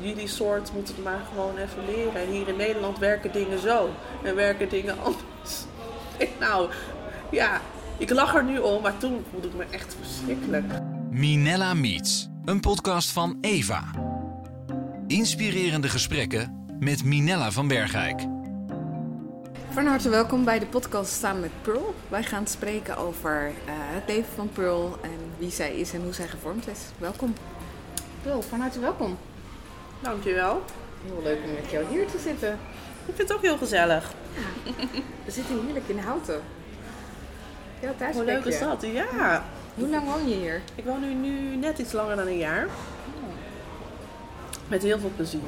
jullie soort moeten het maar gewoon even leren. En hier in Nederland werken dingen zo. En werken dingen anders. Ik, nou, ja, ik lach er nu om, maar toen voelde ik me echt verschrikkelijk. Minella Meets, een podcast van Eva. Inspirerende gesprekken met Minella van Bergijk. Van harte welkom bij de podcast samen met Pearl. Wij gaan spreken over eh, het leven van Pearl en wie zij is en hoe zij gevormd is. Welkom. Pearl, van harte welkom. Dankjewel. Heel leuk om met jou hier te zitten. Ik vind het ook heel gezellig. We zitten heerlijk in Houten. Ja, thuis Hoe leuk is dat? Ja. Hoe lang woon je hier? Ik woon nu, nu net iets langer dan een jaar. Met heel veel plezier.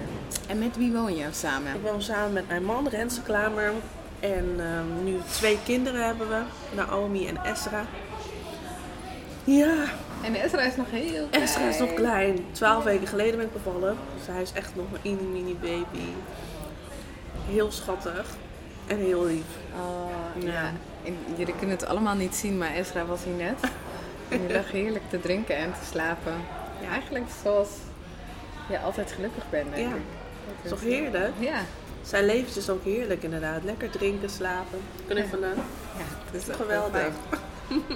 En met wie woon je samen? Ik woon samen met mijn man, Renze Klamer. En ehm, nu twee kinderen hebben we, Naomi en Esra. Ja, En Ezra is nog heel klein. Esra is nog klein. Twaalf weken geleden ben ik bevallen. Dus hij is echt nog een mini mini baby. Heel schattig. En heel lief. Oh, ja. Ja. En jullie kunnen het allemaal niet zien, maar Ezra was hier net. En die lag heerlijk te drinken en te slapen. Ja, eigenlijk zoals je altijd gelukkig bent, denk Ja. ik. Is toch heerlijk? Ja. Zijn leventje is ook heerlijk inderdaad. Lekker drinken, slapen. Knuffelen. Ja, het is Geweldig.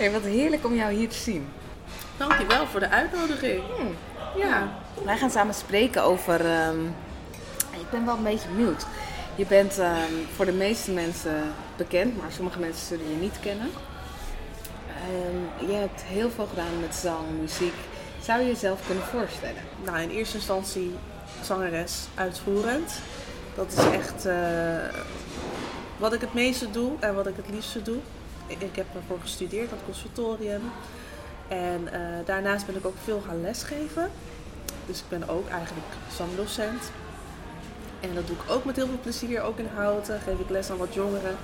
hey, wat heerlijk om jou hier te zien. Dankjewel voor de uitnodiging. Ja. Wij gaan samen spreken over... ehm, ik ben wel een beetje benieuwd. Je bent ehm, voor de meeste mensen bekend, maar sommige mensen zullen je niet kennen. Ehm, je hebt heel veel gedaan met zang, muziek. Zou je jezelf kunnen voorstellen? Nou, in eerste instantie zangeres uitvoerend. Dat is echt eh, wat ik het meeste doe en wat ik het liefste doe. Ik, heb ervoor gestudeerd aan het conservatorium. En eh, daarnaast ben ik ook veel gaan lesgeven. Dus ik ben ook eigenlijk zangdocent. En dat doe ik ook met heel veel plezier, ook in Houten. Geef ik les aan wat jongeren.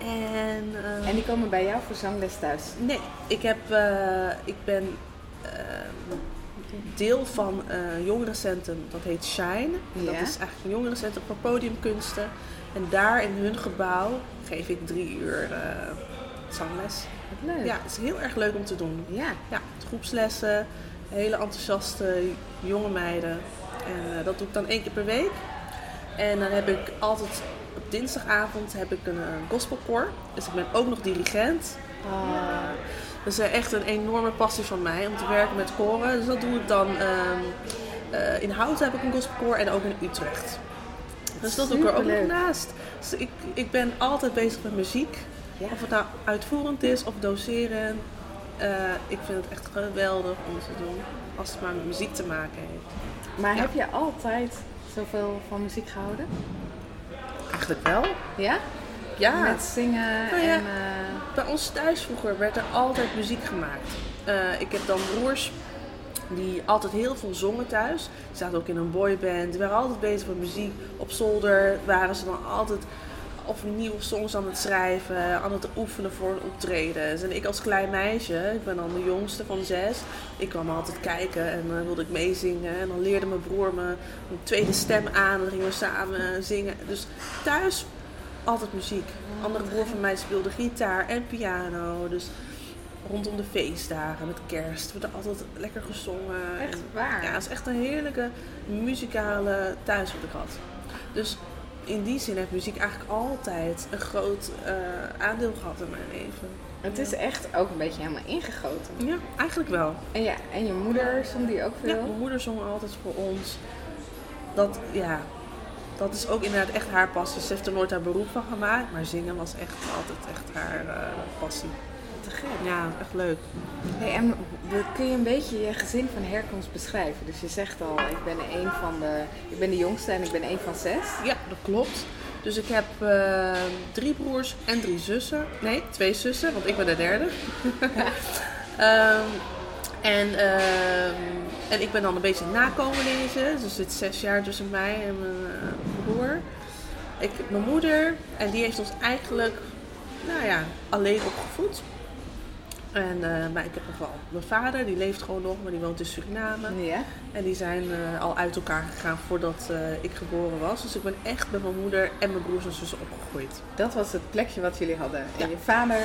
En, eh, En die komen bij jou voor zangles thuis? Nee, ik, heb, eh, ik ben deel van een jongerencentrum dat heet Shine. En Dat Ja. is eigenlijk een jongerencentrum voor podiumkunsten. En daar in hun gebouw geef ik drie uur zangles. Wat leuk. Ja, het is heel erg leuk om te doen. Ja. Ja, groepslessen, hele enthousiaste jonge meiden. En eh, dat doe ik dan één keer per week. En dan heb ik altijd op dinsdagavond heb ik een uh, gospelkoor. Dus ik ben ook nog dirigent. Ah, Dat is eh, echt een enorme passie van mij om te werken met koren. Dus dat doe ik dan. ehm, eh, in Houten heb ik een gospelkoor en ook in Utrecht. Dus dat doe ik er ook nog naast. Dus ik, ik ben altijd bezig met muziek. Ja. Of het nou uitvoerend is of doseren. Eh, ik vind het echt geweldig om te doen. Als het maar met muziek te maken heeft. Maar Ja. heb je altijd zoveel van muziek gehouden? Eigenlijk wel. Ja? Ja. Met zingen Nou ja. en... eh, Bij ons thuis vroeger werd er altijd muziek gemaakt. Eh, ik heb dan broers die altijd heel veel zongen thuis. Die zaten ook in een boyband. Die waren altijd bezig met muziek. Op zolder waren ze dan altijd of nieuwe songs aan het schrijven, aan het oefenen voor een optreden. En ik als klein meisje, ik ben dan de jongste van zes, ik kwam altijd kijken en dan wilde ik meezingen. En dan leerde mijn broer me een tweede stem aan en dan gingen we samen zingen. Dus thuis altijd muziek. Een andere broer van mij speelde gitaar en piano. Dus rondom de feestdagen met kerst wordt er altijd lekker gezongen. Echt En- waar? Ja, het is echt een heerlijke muzikale thuis wat ik had. Dus in die zin heeft muziek eigenlijk altijd een groot eh, aandeel gehad in mijn leven. Het is echt ook een beetje helemaal ingegoten. Ja, eigenlijk wel. En ja, en je moeder zong die ook Ja, veel? mijn moeder zong altijd voor ons. Dat, ja, dat is ook inderdaad echt haar passie. Ze heeft er nooit haar beroep van gemaakt, maar zingen was echt altijd echt haar eh, passie. Gek. Ja, echt leuk. Hey, en kun je een beetje je gezin van herkomst beschrijven? Dus je zegt al, ik ben een van de, ik ben de jongste en ik ben een van zes. Ja, dat klopt. Dus ik heb eh, drie broers en drie zussen. Nee, twee zussen, want ik ben de derde. Ehm, en, ehm, en ik ben dan een beetje nakomelingetje. Dus er zit zes jaar tussen mij en mijn eh, broer. Ik, mijn moeder, en die heeft ons eigenlijk nou ja, alleen opgevoed. En, eh, maar ik heb nog wel mijn vader, die leeft gewoon nog, maar die woont in Suriname. Ja. En die zijn eh, al uit elkaar gegaan voordat eh, ik geboren was. Dus ik ben echt met mijn moeder en mijn broers en zussen opgegroeid. Dat was het plekje wat jullie hadden. Ja. En je vader,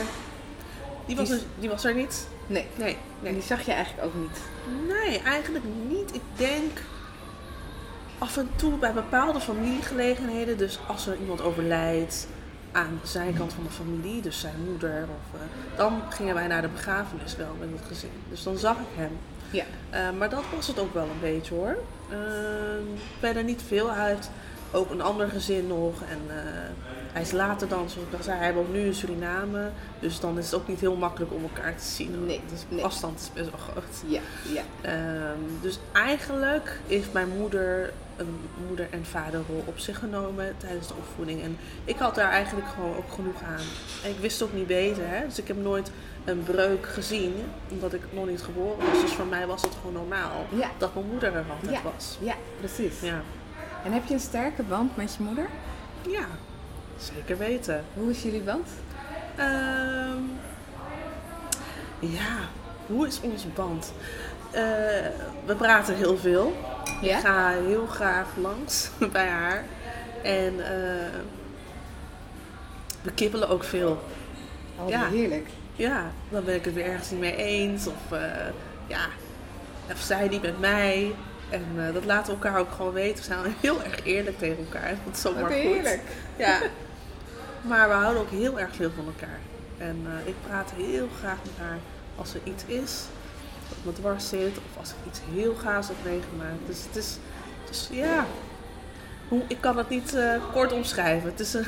Die was, Die- er, die was er niet. nee. Nee, En nee. die zag je eigenlijk ook niet. Nee, eigenlijk niet. Ik denk af en toe bij bepaalde familiegelegenheden, dus als er iemand overlijdt aan de zijkant van de familie, dus zijn moeder, of, eh, dan gingen wij naar de begrafenis wel met het gezin. Dus dan zag ik hem. Ja. Eh, maar dat was het ook wel een beetje hoor. Uh, verder niet veel. Hij heeft ook een ander gezin nog. En uh, hij is later dan, zoals ik al zei, hij woont nu in Suriname. Dus dan is het ook niet heel makkelijk om elkaar te zien. Nee, dus nee. afstand is best wel groot. Ja, ja. Um, dus eigenlijk heeft mijn moeder een moeder- en vaderrol op zich genomen tijdens de opvoeding. En ik had daar eigenlijk gewoon ook genoeg aan. En ik wist ook niet beter. Hè? Dus ik heb nooit een breuk gezien, omdat ik nog niet geboren was. Dus voor mij was het gewoon normaal Ja. dat mijn moeder er altijd Ja. was. Ja, precies. Ja. En heb je een sterke band met je moeder? ja, zeker weten. Hoe is jullie band? Ehm, ja, hoe is onze band? Eh, we praten heel veel. Ja? Ik ga heel graag langs bij haar. En eh, we kippelen ook veel. Oh, Ja. heerlijk. Ja, dan ben ik het weer ergens niet mee eens. Of eh, ja, of zij niet met mij. En eh, dat laten we elkaar ook gewoon weten. We zijn heel erg eerlijk tegen elkaar. Dat is zomaar Oké, goed. Ja. Maar we houden ook heel erg veel van elkaar. En eh, ik praat heel graag met haar als er iets is. Wat me dwars zit. Of als ik iets heel gaas heb meegemaakt. Dus het is, dus ja. Hoe, ik kan het niet eh, kort omschrijven. Het is een,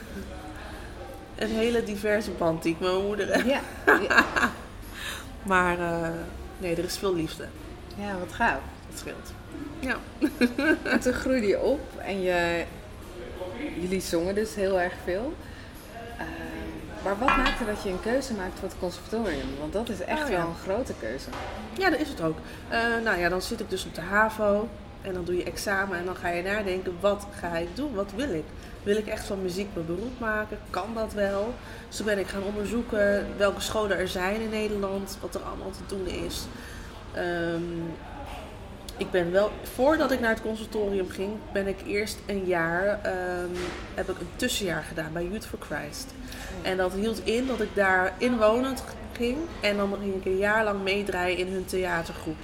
een hele diverse band die ik met mijn moeder heb. Ja. ja. Maar nee, er is veel liefde. Ja, wat gaaf. Dat scheelt. Ja. En toen groeide je op en je, jullie zongen dus heel erg veel. Eh, maar wat maakte dat je een keuze maakte voor het conservatorium? Want dat is echt Oh, ja. wel een grote keuze. Ja, dat is het ook. Eh, nou ja, dan zit ik dus op de HAVO. En dan doe je examen en dan ga je nadenken, wat ga ik doen? Wat wil ik? Wil ik echt van muziek mijn beroep maken? Kan dat wel? Dus toen ben ik gaan onderzoeken welke scholen er zijn in Nederland, wat er allemaal te doen is. Ehm, ik ben wel, voordat ik naar het conservatorium ging, ben ik eerst een jaar, ehm, heb ik een tussenjaar gedaan bij Youth for Christ. En dat hield in dat ik daar inwonend ging en dan ging ik een jaar lang meedraaien in hun theatergroep.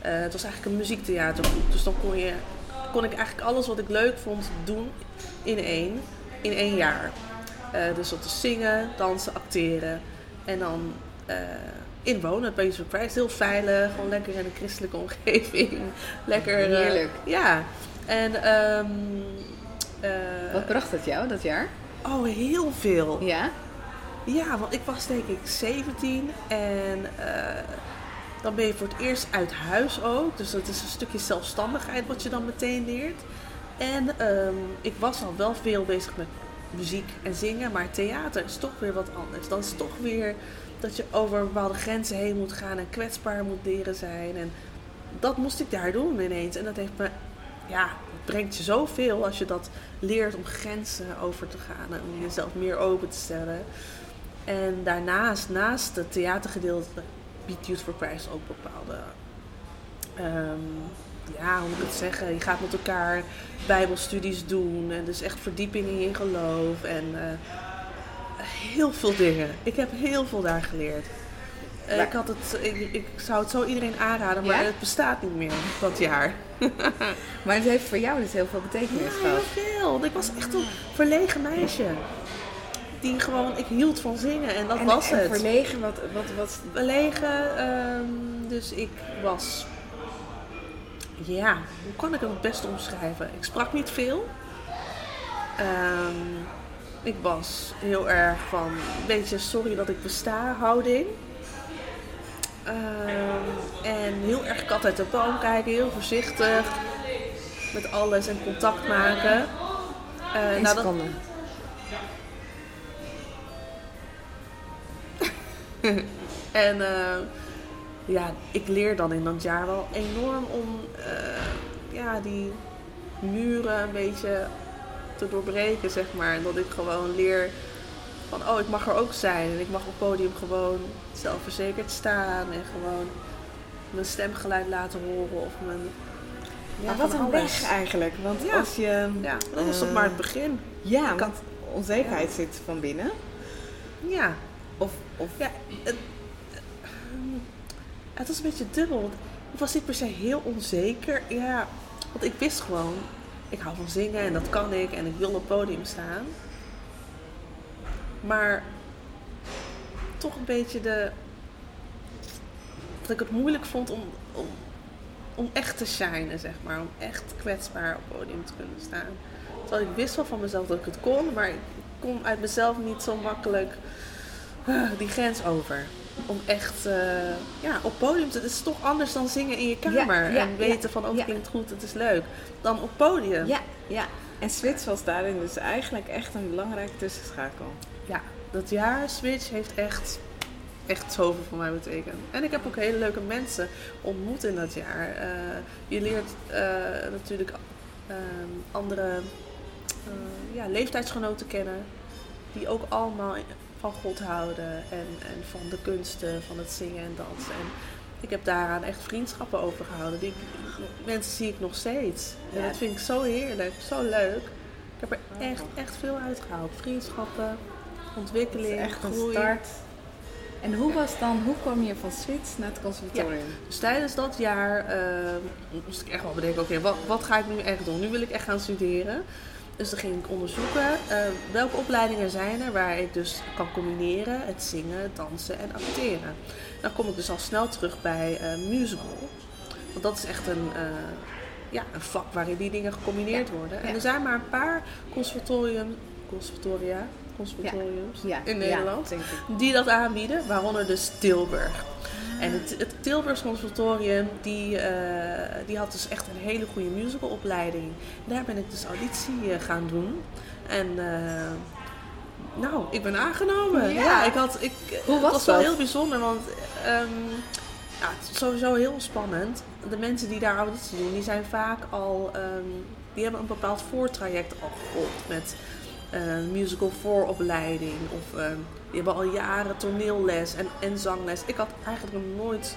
Eh, het was eigenlijk een muziektheatergroep, dus dan kon, je, kon ik eigenlijk alles wat ik leuk vond doen in één, in één jaar. Eh, dus dat is zingen, dansen, acteren en dan eh inwonen bij for Christ. Heel veilig, gewoon lekker in een christelijke omgeving. Lekker. eh, Heerlijk. ja. En ehm, eh, Wat bracht het jou dat jaar? oh, heel veel. Ja? Ja, want ik was denk ik 17 en eh, dan ben je voor het eerst uit huis ook. Dus dat is een stukje zelfstandigheid wat je dan meteen leert. En ehm, ik was al wel veel bezig met muziek en zingen, maar theater is toch weer wat anders. Dan is toch weer dat je over bepaalde grenzen heen moet gaan en kwetsbaar moet leren zijn. En dat moest ik daar doen ineens. En dat heeft me, ja, het brengt je zoveel als je dat leert om grenzen over te gaan en om jezelf meer open te stellen. En daarnaast, naast het theatergedeelte, biedt Youth for Christ ook bepaalde, ehm, ja, hoe moet ik het zeggen? Je gaat met elkaar bijbelstudies doen en dus echt verdieping in je geloof en eh, heel veel dingen. Ik heb heel veel daar geleerd. Eh, ik, had het, ik, ik zou het zo iedereen aanraden, maar Ja? het bestaat niet meer, dat jaar. Maar het heeft voor jou dus heel veel betekenis Ja, gehad. heel veel. Ik was echt een verlegen meisje. Die gewoon, ik hield van zingen en dat en, was en het. verlegen, wat, wat, wat, Verlegen, ehm, dus ik was, ja, hoe kan ik het het beste omschrijven? Ik sprak niet veel. Ehm, ik was heel erg van, een beetje sorry dat ik besta, houding. Ehm, en heel erg kat uit de boom kijken, heel voorzichtig. Met alles en contact maken. Eh, nou, dat- seconde. En eh, ja, ik leer dan in dat jaar wel enorm om eh, ja, die muren een beetje te doorbreken, zeg maar. En dat ik gewoon leer van, oh, ik mag er ook zijn. En ik mag op het podium gewoon zelfverzekerd staan. En gewoon mijn stemgeluid laten horen of mijn... Ja, maar wat een weg eigenlijk. Want Ja. als je... Ja, dat was toch eh, maar het begin. Ja, Ik want onzekerheid zit van binnen. Ja, Of, of Ja, het, het was een beetje dubbel. Want ik was niet per se heel onzeker. Ja, want ik wist gewoon, ik hou van zingen en dat kan ik en ik wil op podium staan. Maar toch een beetje de. dat ik het moeilijk vond om, om, om echt te shinen, zeg maar. Om echt kwetsbaar op podium te kunnen staan. Terwijl ik wist wel van mezelf dat ik het kon, maar ik kon uit mezelf niet zo makkelijk ah, die grens over. Om echt eh, ja, op podium te... Het is toch anders dan zingen in je kamer. Ja, ja, en weten van, oh, het klinkt goed, het is leuk. Dan op podium. Ja, ja. En Switch was daarin dus eigenlijk echt een belangrijke tussenschakel. Ja, dat jaar Switch heeft echt, echt zoveel voor mij betekend. En ik heb ook hele leuke mensen ontmoet in dat jaar. Eh, je leert eh, natuurlijk ehm, andere ja, leeftijdsgenoten kennen. Die ook allemaal van God houden. En, en van de kunsten, van het zingen en dansen. En ik heb daaraan echt vriendschappen overgehouden. Die, mensen zie ik nog steeds. En Ja. dat vind ik zo heerlijk, zo leuk. Ik heb er echt, echt veel uitgehaald. Vriendschappen, ontwikkeling, echt een groei. start. En hoe was dan, hoe kwam je van Switch naar het conservatorium? Dus tijdens dat jaar eh, moest ik echt wel bedenken, oké, wat, wat ga ik nu echt doen? Nu wil ik echt gaan studeren. Dus dan ging ik onderzoeken eh, welke opleidingen zijn er waar ik dus kan combineren het zingen, dansen en acteren. Dan kom ik dus al snel terug bij eh, musical. Want dat is echt een, eh, ja, een vak waarin die dingen gecombineerd worden. En Ja. er zijn maar een paar conservatorium, conservatoria, conservatoriums Ja, in Nederland die dat aanbieden, waaronder dus Tilburg. En het, het Tilburgs Conservatorium, die, eh, die had dus echt een hele goede musicalopleiding. Daar ben ik dus auditie eh, gaan doen. En eh, nou, ik ben aangenomen. Ja. Ja, ik had, ik, Hoe het was was wel dat? heel bijzonder, want ehm, ja, het is sowieso heel spannend. De mensen die daar auditie doen, die zijn vaak al, ehm, die hebben een bepaald voortraject al gevolgd met musical vooropleiding of die hebben al jaren toneelles en, en zangles. Ik had eigenlijk nog nooit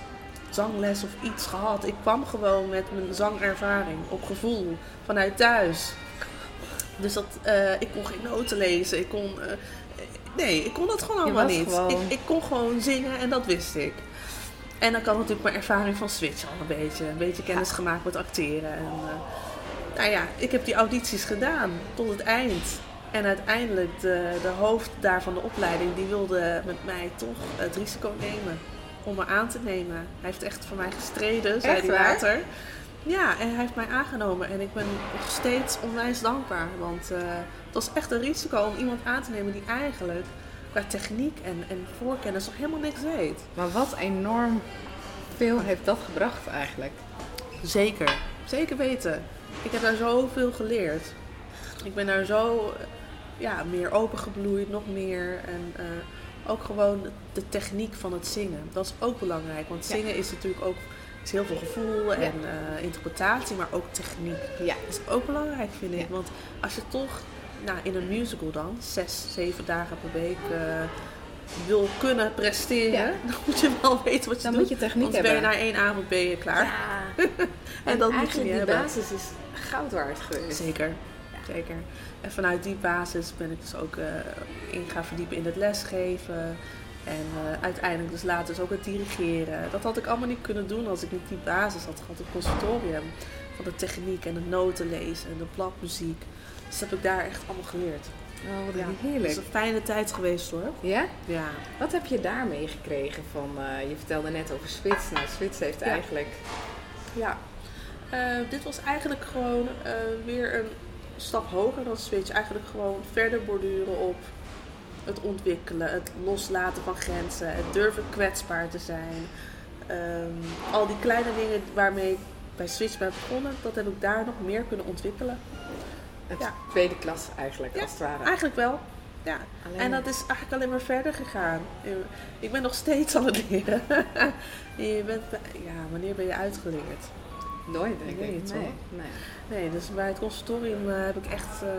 zangles of iets gehad. Ik kwam gewoon met mijn zangervaring op gevoel vanuit thuis. Dus dat, eh, ik kon geen noten lezen. Ik kon, eh, nee, ik kon dat gewoon allemaal niet. gewoon- Ik, ik kon gewoon zingen en dat wist ik. En dan kan natuurlijk mijn ervaring van Switch al een beetje. Een beetje kennis gemaakt met acteren. En, eh, nou ja, ik heb die audities gedaan tot het eind. En uiteindelijk de, de hoofd daar van de opleiding, die wilde met mij toch het risico nemen om me aan te nemen. Hij heeft echt voor mij gestreden, zei Echt hij waar? later. Ja, en hij heeft mij aangenomen en ik ben nog steeds onwijs dankbaar. Want eh, het was echt een risico om iemand aan te nemen die eigenlijk qua techniek en, en voorkennis nog helemaal niks weet. Maar wat enorm veel heeft dat gebracht eigenlijk. Zeker, zeker weten. Ik heb daar zoveel geleerd. Ik ben daar zo ja, meer opengebloeid, nog meer. En eh, ook gewoon de techniek van het zingen. Dat is ook belangrijk. Want Ja. zingen is natuurlijk ook is heel veel gevoel en eh, interpretatie, maar ook techniek. Ja. Dat is ook belangrijk, vind ik. Ja. Want als je toch nou, in een musical dan, zes, zeven dagen per week eh, wil kunnen presteren, Ja. dan moet je wel weten wat je Dan doet. moet je techniek Want ben je na één avond ben je klaar. Ja. en dat moet je eigenlijk niet die hebben. basis is goud waard geweest. Zeker, zeker. En vanuit die basis ben ik dus ook eh, in gaan verdiepen in het lesgeven. En eh, uiteindelijk dus later dus ook het dirigeren. Dat had ik allemaal niet kunnen doen als ik niet die basis had gehad, het conservatorium. Van de techniek en het noten lezen en de bladmuziek. Dus dat heb ik daar echt allemaal geleerd. Oh, wat Ja, heerlijk. Het is een fijne tijd geweest hoor. Ja? Ja. Wat heb je daar meegekregen van, eh, je vertelde net over Switch. Nou, Switch heeft Ja. eigenlijk... Ja, dit was eigenlijk gewoon weer een stap hoger dan Switch. Eigenlijk gewoon verder borduren op het ontwikkelen, het loslaten van grenzen, het durven kwetsbaar te zijn. Ehm, al die kleine dingen waarmee ik bij Switch ben begonnen, dat heb ik daar nog meer kunnen ontwikkelen. Het Ja. tweede klas eigenlijk, Ja, als het ware. Eigenlijk wel. Ja. Alleen- En dat is eigenlijk alleen maar verder gegaan. Ik ben nog steeds aan het leren. En je bent, ja, wanneer ben je uitgeleerd? Nooit, denk ik. Nee, nee. Nee, dus bij het conservatorium eh, heb ik echt eh,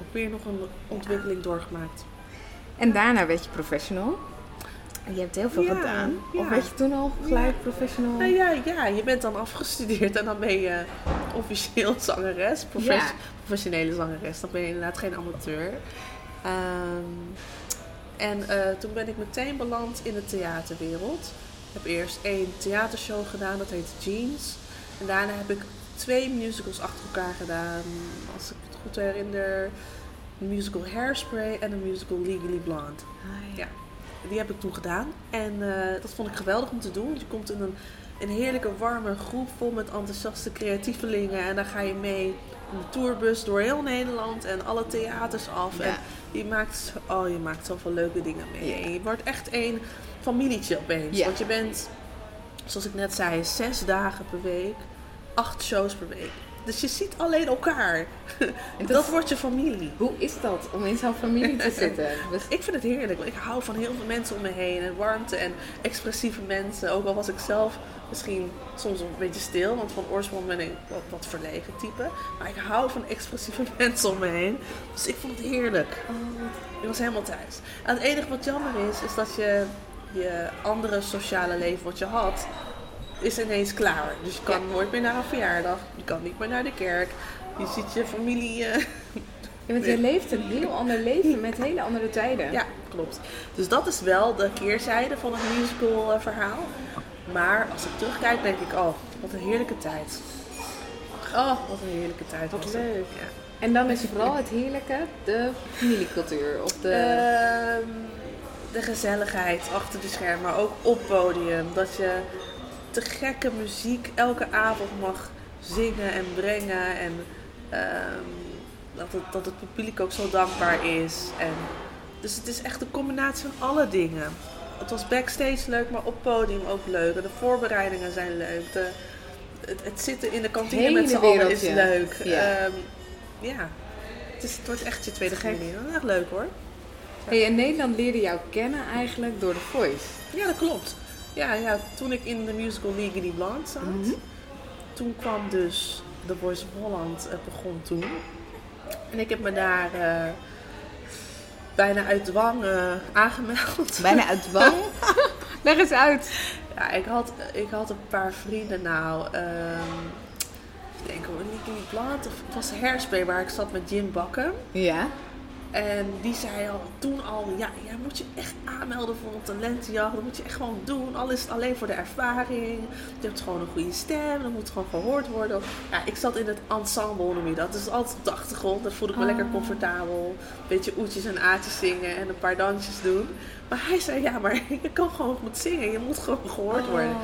ook weer nog een ontwikkeling doorgemaakt. En daarna werd je professional. En je hebt heel veel Ja, gedaan. ja. Of werd je toen al gelijk professional? Nou ja, ja, je bent dan afgestudeerd en dan ben je officieel zangeres, profes- professionele zangeres. Dan ben je inderdaad geen amateur. Ehm, en eh, toen ben ik meteen beland in de theaterwereld. Ik heb eerst één theatershow gedaan, dat heet Jeans. En daarna heb ik twee musicals achter elkaar gedaan. Als ik het goed herinner. Een musical Hairspray en een musical Legally Blonde. Ja. Die heb ik toen gedaan. En eh, dat vond ik geweldig om te doen. Want je komt in een, een heerlijke warme groep vol met enthousiaste creatievelingen. En dan ga je mee in de tourbus door heel Nederland en alle theaters af. Ja. En je maakt, oh, je maakt zoveel leuke dingen mee. Ja. En je wordt echt één familietje opeens. Want je bent, zoals ik net zei, zes dagen per week. Acht shows per week. Dus je ziet alleen elkaar. Dat, dat- wordt je familie. Hoe is dat om in zo'n familie te zitten? Dus- Ik vind het heerlijk. want Ik hou van heel veel mensen om me heen. En warmte en expressieve mensen. Ook al was ik zelf misschien soms een beetje stil. Want van oorsprong ben ik wat, wat verlegen type. Maar ik hou van expressieve mensen om me heen. Dus ik vond het heerlijk. Ik was helemaal thuis. En het enige wat jammer is, is dat je je andere sociale leven wat je had, is ineens klaar. Dus je kan nooit meer naar een verjaardag. Je kan niet meer naar de kerk. Je ziet je familie... eh, Ja, want je leeft een heel ander leven met hele andere tijden. Ja, klopt. Dus dat is wel de keerzijde van het musical eh, verhaal. Maar als ik terugkijk, denk ik, oh, wat een heerlijke tijd. Oh, wat een heerlijke tijd. Wat was leuk. Ja. En dan is vooral het heerlijke de familiecultuur. Of de... Ehm, de gezelligheid achter de schermen, maar ook op podium. Dat je te gekke muziek elke avond mag zingen en brengen. En ehm, dat, het, dat het publiek ook zo dankbaar is. En, dus het is echt een combinatie van alle dingen. Het was backstage leuk, maar op podium ook leuk. En de voorbereidingen zijn leuk. De, het, het zitten in de kantine Hele met z'n allen is leuk. Ja. Ehm, ja. Het, is, het wordt echt je tweede familie. Echt leuk hoor. Hey, in Nederland leerde jou kennen eigenlijk door The Voice. Ja, dat klopt. Ja, ja, toen ik in de musical Legally Blonde zat, Mhm. toen kwam dus The Voice of Holland eh, begon toen. En ik heb me daar eh, bijna uit dwang eh, aangemeld. Bijna uit dwang. Leg eens uit. Ja, ik had, ik had een paar vrienden nou. ehm ik denk hoor, Legally Blonde of het was Hairspray waar ik zat met Jim Bakken. Ja. En die zei al toen al, ja, jij moet je echt aanmelden voor een talentenjacht. Dat moet je echt gewoon doen. Al is het alleen voor de ervaring. Je hebt gewoon een goede stem. Dat moet gewoon gehoord worden. Ja, ik zat in het ensemble, noem je dat. Dus altijd op de achtergrond. Daar voelde ik me Oh. lekker comfortabel. Een beetje oetjes en aatjes zingen en een paar dansjes doen. Maar hij zei, ja, maar je kan gewoon goed zingen. Je moet gewoon gehoord worden. Oh.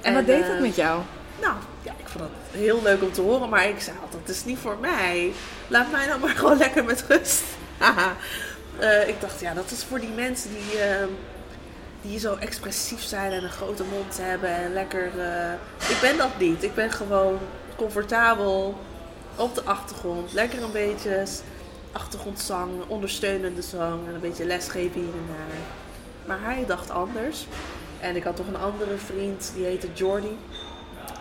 En wat deed eh, het met jou? nou, ja, ik vond het heel leuk om te horen, maar ik zei altijd, het is niet voor mij. Laat mij nou maar gewoon lekker met rust. Eh, ik dacht, ja, dat is voor die mensen die, eh, die zo expressief zijn en een grote mond hebben en lekker... eh, Ik ben dat niet. Ik ben gewoon comfortabel op de achtergrond. Lekker een beetje achtergrondzang, ondersteunende zang en een beetje lesgeven hier en daar. Maar hij dacht anders. En ik had toch een andere vriend, die heette Jordy.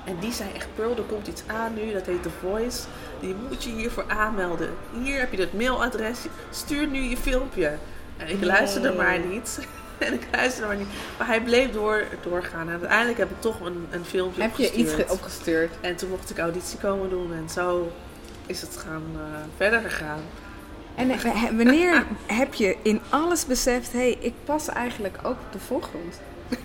En die zei echt, Pearl, er komt iets aan nu, dat heet The Voice. Die moet je hiervoor aanmelden. Hier heb je het mailadres, stuur nu je filmpje. En ik luisterde maar niet. en ik luisterde maar niet. Maar hij bleef door, doorgaan. En uiteindelijk heb ik toch een, een filmpje Heb je iets opgestuurd. ge- opgestuurd? En toen mocht ik auditie komen doen. En zo is het gaan, eh, verder gegaan. En eh, wanneer heb je in alles beseft, hé, hey, ik pas eigenlijk ook op de voorgrond?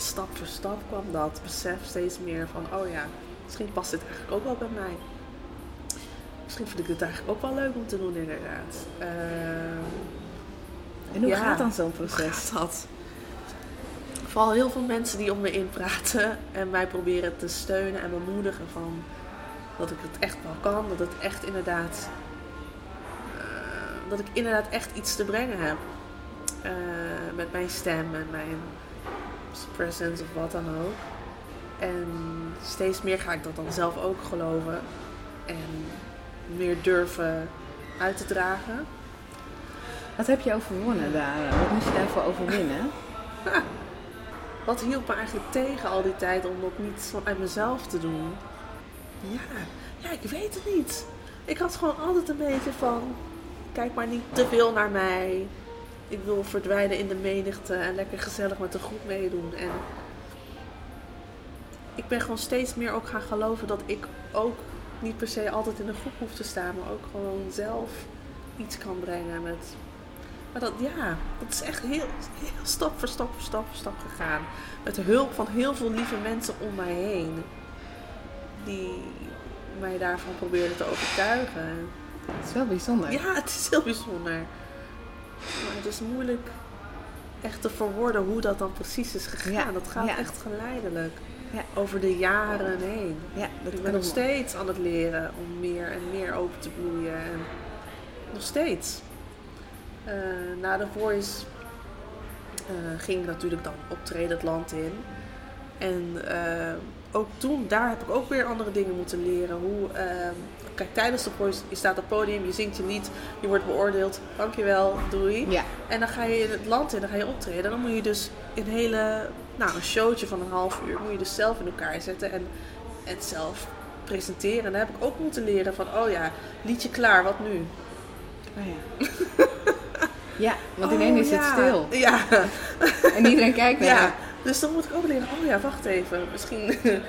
Stap voor stap kwam dat besef steeds meer van, oh ja, misschien past dit eigenlijk ook wel bij mij. Misschien vind ik het eigenlijk ook wel leuk om te doen, inderdaad. Ehm, En hoe Ja. gaat dan zo'n proces? dat? Vooral heel veel mensen die om me in praten en mij proberen te steunen en bemoedigen van dat ik het echt wel kan, dat het echt inderdaad, eh, dat ik inderdaad echt iets te brengen heb. Eh, met mijn stem en mijn presence of wat dan ook. En steeds meer ga ik dat dan zelf ook geloven en meer durven uit te dragen. Wat heb je overwonnen daar? Wat moest je daarvoor overwinnen? Wat hielp me eigenlijk tegen al die tijd om dat niet vanuit mezelf te doen? Ja, ja, ik weet het niet. Ik had gewoon altijd een beetje van, kijk maar niet te veel naar mij. Ik wil verdwijnen in de menigte en lekker gezellig met de groep meedoen. En ik ben gewoon steeds meer ook gaan geloven dat ik ook niet per se altijd in een groep hoef te staan, maar ook gewoon zelf iets kan brengen met maar dat, ja, dat is echt heel, heel stap voor stap voor stap voor stap gegaan. Met de hulp van heel veel lieve mensen om mij heen. die mij daarvan probeerde te overtuigen. Het is wel bijzonder. Ja, het is heel bijzonder. Maar het is moeilijk echt te verwoorden hoe dat dan precies is gegaan. Ja, Dat gaat ja. echt geleidelijk. Ja. Over de jaren heen. Ja, dat Ik ben nog steeds aan het leren om meer en meer open te bloeien. En nog steeds. Eh, na de Voice eh, ging ik natuurlijk dan optreden het land in. En eh, ook toen, daar heb ik ook weer andere dingen moeten leren. Hoe, eh, kijk, tijdens de je staat op het podium, je zingt je lied, je wordt beoordeeld. Dankjewel, doei. Ja, En dan ga je in het land in, dan ga je optreden. Dan moet je dus een hele, nou een showtje van een half uur, moet je dus zelf in elkaar zetten en het zelf presenteren. En daar heb ik ook moeten leren van, oh ja, liedje klaar, wat nu? oh ja. ja, want ineens is Oh, het ja. stil. Ja, En iedereen kijkt naar ja. Dus dan moet ik ook leren, oh ja, wacht even. Misschien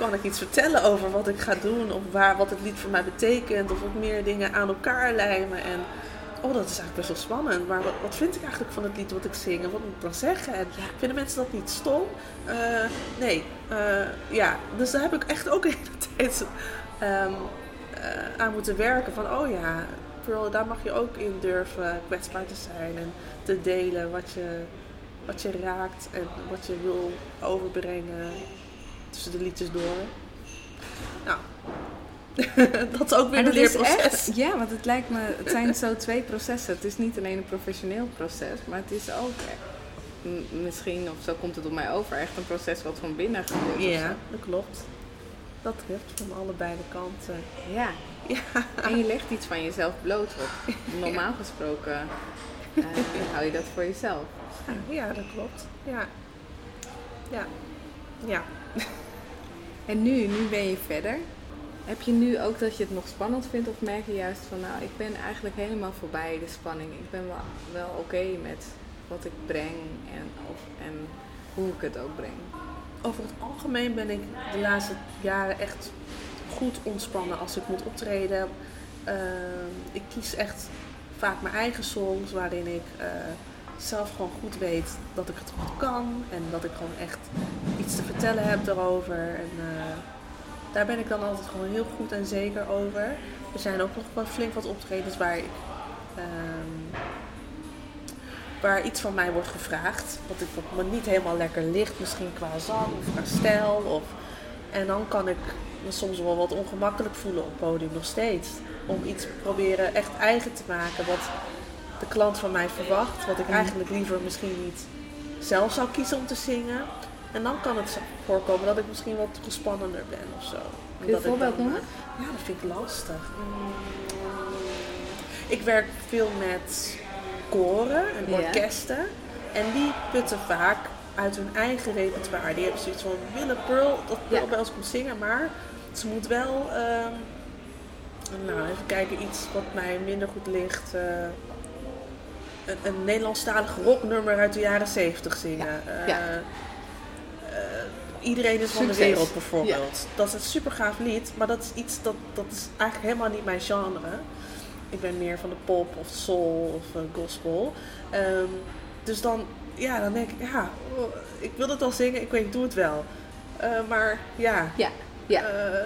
kan ik iets vertellen over wat ik ga doen. Of waar, wat het lied voor mij betekent. Of wat meer dingen aan elkaar lijmen. En oh, dat is eigenlijk best wel spannend. Maar wat, wat vind ik eigenlijk van het lied wat ik zing? En wat moet ik dan zeggen? En vinden mensen dat niet stom? Eh, nee. Eh, ja, dus daar heb ik echt ook de hele tijd ehm, eh, aan moeten werken. Van, oh ja, Pearl, daar mag je ook in durven kwetsbaar te zijn. En te delen wat je, wat je raakt en wat je wil overbrengen tussen de liedjes door. Nou, dat is ook weer een leerproces. echt, ja, want het lijkt me, het zijn zo twee processen. Het is niet alleen een professioneel proces, maar het is ook misschien, of zo komt het op mij over, echt een proces wat van binnen gebeurt. Ja, dat klopt. Dat klopt van allebei de kanten. Ja. Ja. En je legt iets van jezelf bloot op. Normaal gesproken eh, hou je dat voor jezelf. Ja, dat klopt. Ja. Ja. Ja. En nu, nu ben je verder. Heb je nu ook dat je het nog spannend vindt of merk je juist van nou, ik ben eigenlijk helemaal voorbij de spanning. Ik ben wel, wel oké met wat ik breng en, of, en hoe ik het ook breng. Over het algemeen ben ik de laatste jaren echt goed ontspannen als ik moet optreden. Ehm, ik kies echt vaak mijn eigen songs waarin ik eh, zelf gewoon goed weet dat ik het goed kan. En dat ik gewoon echt iets te vertellen heb daarover. En eh, daar ben ik dan altijd gewoon heel goed en zeker over. Er zijn ook nog wel flink wat optredens waar ik... ehm, waar iets van mij wordt gevraagd. Wat, ik, wat me niet helemaal lekker ligt, misschien qua zang of qua stijl. Of, en dan kan ik me soms wel wat ongemakkelijk voelen op het podium nog steeds. Om iets proberen echt eigen te maken wat de klant van mij verwacht. Wat ik eigenlijk liever misschien niet zelf zou kiezen om te zingen. En dan kan het voorkomen dat ik misschien wat gespannender ben of zo. Kun je een voorbeeld noemen? Ja, dat vind ik lastig. Mm. Ik werk veel met koren en Ja. orkesten. En die putten vaak uit hun eigen repertoire. Die hebben zoiets van, willen Pearl, dat Pearl Ja. bij ons komt zingen, maar ze moet wel, ehm, nou even kijken, iets wat mij minder goed ligt. eh, een, een Nederlandstalig rocknummer uit de jaren 70 zingen. Ja. Ja. Eh, eh, iedereen is van de wereld bijvoorbeeld. Dat is een super gaaf lied, maar dat is iets dat, dat is eigenlijk helemaal niet mijn genre. Ik ben meer van de pop of soul of gospel. Ehm, dus dan, ja, dan denk ik, ja, ik wil het al zingen, ik weet, ik doe het wel. Eh, maar ja, Ja, ja. eh,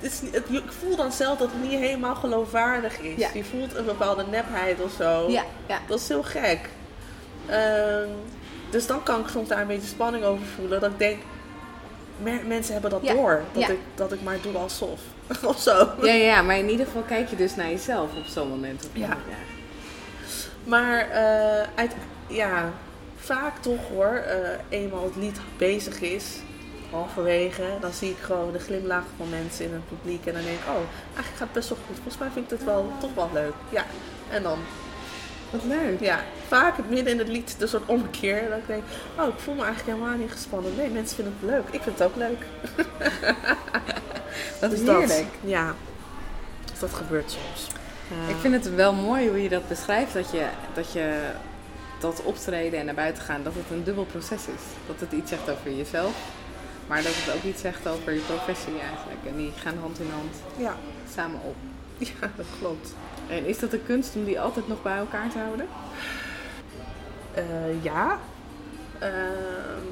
het is, het, ik voel dan zelf dat het niet helemaal geloofwaardig is. Ja. Je voelt een bepaalde nepheid of zo. ja, ja. Dat is heel gek. Ehm, dus dan kan ik soms daar een beetje spanning over voelen. Dat ik denk, me- mensen hebben dat Ja, door. Dat, ik, dat ik maar doe alsof. of zo. Ja, ja, maar in ieder geval kijk je dus naar jezelf op zo'n moment. Of Ja. Maar eh, uit, ja, vaak toch hoor, eh, eenmaal het lied bezig is, halverwege, dan zie ik gewoon de glimlach van mensen in het publiek. En dan denk ik, oh, eigenlijk gaat het best wel goed. Volgens mij vind ik het wel, toch wel leuk. Ja, en dan, Wat leuk. ja, vaak midden in het lied de soort omkeer. Dat ik denk, oh, ik voel me eigenlijk helemaal niet gespannen. Nee, mensen vinden het leuk. Ik vind het ook leuk. Dat is Dus dat, heerlijk. ja, dus dat gebeurt soms. Ik vind het wel mooi hoe je dat beschrijft, dat je, dat je dat optreden en naar buiten gaan, dat het een dubbel proces is. Dat het iets zegt over jezelf, maar dat het ook iets zegt over je professie eigenlijk. En die gaan hand in hand Ja, samen op. ja, dat klopt. En is dat een kunst om die altijd nog bij elkaar te houden? Eh, ja. Ehm,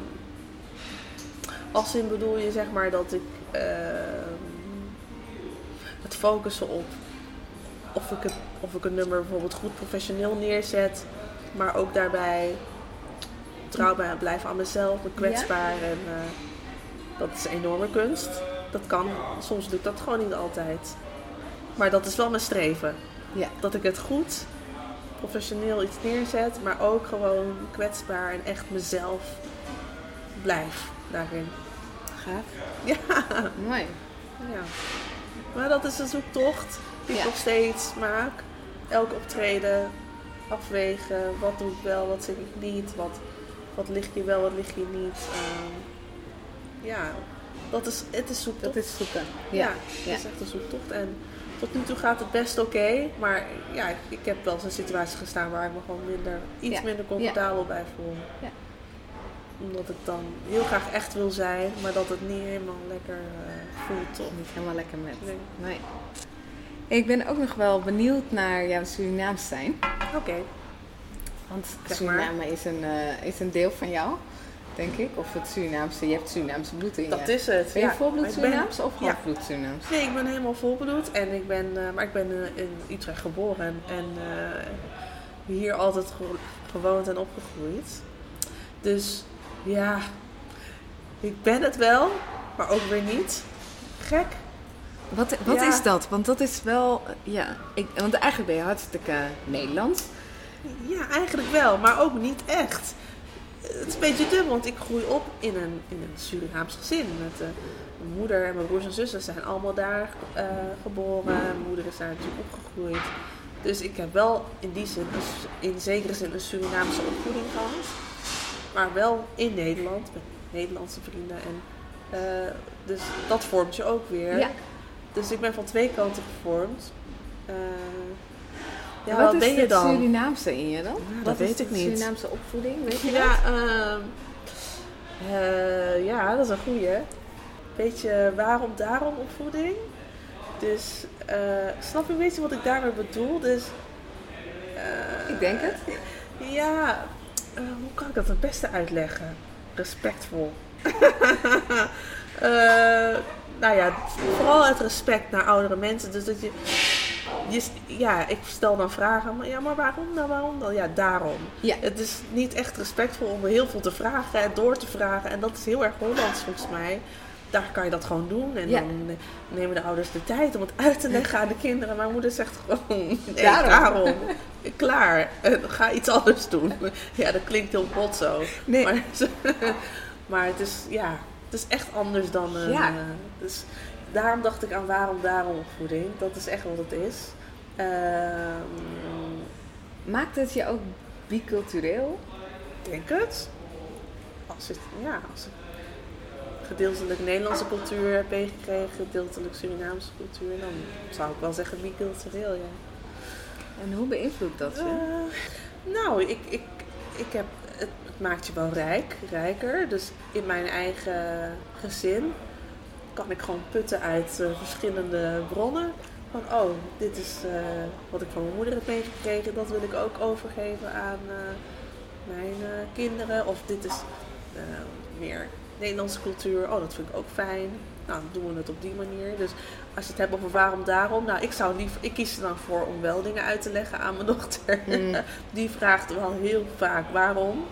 als in bedoel je zeg maar dat ik ehm, het focussen op of ik, het, of ik een nummer bijvoorbeeld goed professioneel neerzet, maar ook daarbij trouw bij- blijven aan mezelf, me kwetsbaar. En eh, dat is een enorme kunst. Dat kan, soms lukt dat gewoon niet altijd. Maar dat is wel mijn streven. Ja. Dat ik het goed, professioneel iets neerzet, maar ook gewoon kwetsbaar en echt mezelf blijf daarin. Gaaf. Ja, Mooi. ja. Maar dat is een zoektocht die ik nog steeds maak. Elk optreden afwegen. Wat doe ik wel, wat zing ik niet. Wat, wat ligt hier wel, wat ligt hier niet. Ehm, ja, dat is, het is zoektocht. Dat is zoeken. Ja, Ja. het Ja. is echt een zoektocht. En tot nu toe gaat het best oké. maar ja, ik, heb wel eens in situaties gestaan waar ik me gewoon minder, iets Ja. minder comfortabel bij voel. Ja. Omdat ik dan heel graag echt wil zijn, maar dat het niet helemaal lekker eh, voelt. Niet helemaal lekker met. Nee. Nee. Ik ben ook nog wel benieuwd naar jouw Surinaams zijn. Oké. Want. Suriname is een, eh, is een deel van jou, denk ik. Of het Surinaamse, je hebt Surinaamse bloed in je. Dat is het. Ben je ja. volbloed ben- Surinaams of Ja. halfbloed Surinaams? Nee, ik ben helemaal volbloed. En ik ben, eh, maar ik ben eh, in Utrecht geboren. En hier altijd ge- gewoond en opgegroeid. Dus ja, ik ben het wel, maar ook weer niet. Gek. Wat, wat Ja. is dat? Want dat is wel, ja, ik, want eigenlijk ben je hartstikke Nederlands. Ja, eigenlijk wel, maar ook niet echt. Het is een beetje dubbel, want ik groei op in een, in een Surinaams gezin. Met eh, mijn moeder en mijn broers en zussen zijn allemaal daar eh, geboren. Mijn moeder is daar natuurlijk opgegroeid. Dus ik heb wel in die zin, in zekere zin, een Surinaamse opvoeding gehad. Maar wel in Nederland, met Nederlandse vrienden. En, eh, dus dat vormt je ook weer. Ja. Dus ik ben van twee kanten gevormd. Eh, ja, wat wat is ben je het dan? Surinaamse in je dan? dat weet ik niet. Surinaamse opvoeding, weet je dat? Ja, ehm, eh, ja, dat is een goeie. Beetje waarom daarom opvoeding. Dus eh, snap je een beetje wat ik daarmee bedoel? Dus, Ik denk het. Ja, hoe kan ik dat het beste uitleggen? Respectvol. Nou ja, vooral het respect naar oudere mensen. Dus dat je, je, ja, ik stel dan vragen, maar ja, maar waarom dan, waarom dan? Ja, daarom. Ja. Het is niet echt respectvol om heel veel te vragen en door te vragen. En dat is heel erg Hollands volgens mij. Daar kan je dat gewoon doen. En Ja. dan nemen de ouders de tijd om het uit te leggen aan de kinderen. Mijn moeder zegt gewoon, nee, Daarom. daarom. Klaar, Eh, ga iets anders doen. Ja, dat klinkt heel bot zo. Nee. Maar, maar het is, ja, het is echt anders dan... een, Ja. dus daarom dacht ik aan waarom daarom opvoeding. Dat is echt wat het is. Ehm, Maakt het je ook bicultureel? Ik denk het. Als het, ja, als ik gedeeltelijk Nederlandse cultuur heb meegekregen, gedeeltelijk Surinaamse cultuur, dan zou ik wel zeggen bicultureel, ja. En hoe beïnvloedt dat je? Eh, nou, ik, ik, ik heb, het, maakt je wel rijk, rijker. Dus in mijn eigen gezin kan ik gewoon putten uit eh, verschillende bronnen. Van, oh, dit is eh, wat ik van mijn moeder heb meegekregen, dat wil ik ook overgeven aan eh, mijn kinderen. Of dit is meer Nederlandse cultuur, oh, dat vind ik ook fijn. Nou, dan doen we het op die manier. Dus als je het hebt over waarom daarom, nou, ik zou liever, ik kies er dan voor om wel dingen uit te leggen aan mijn dochter. Die vraagt wel heel vaak waarom.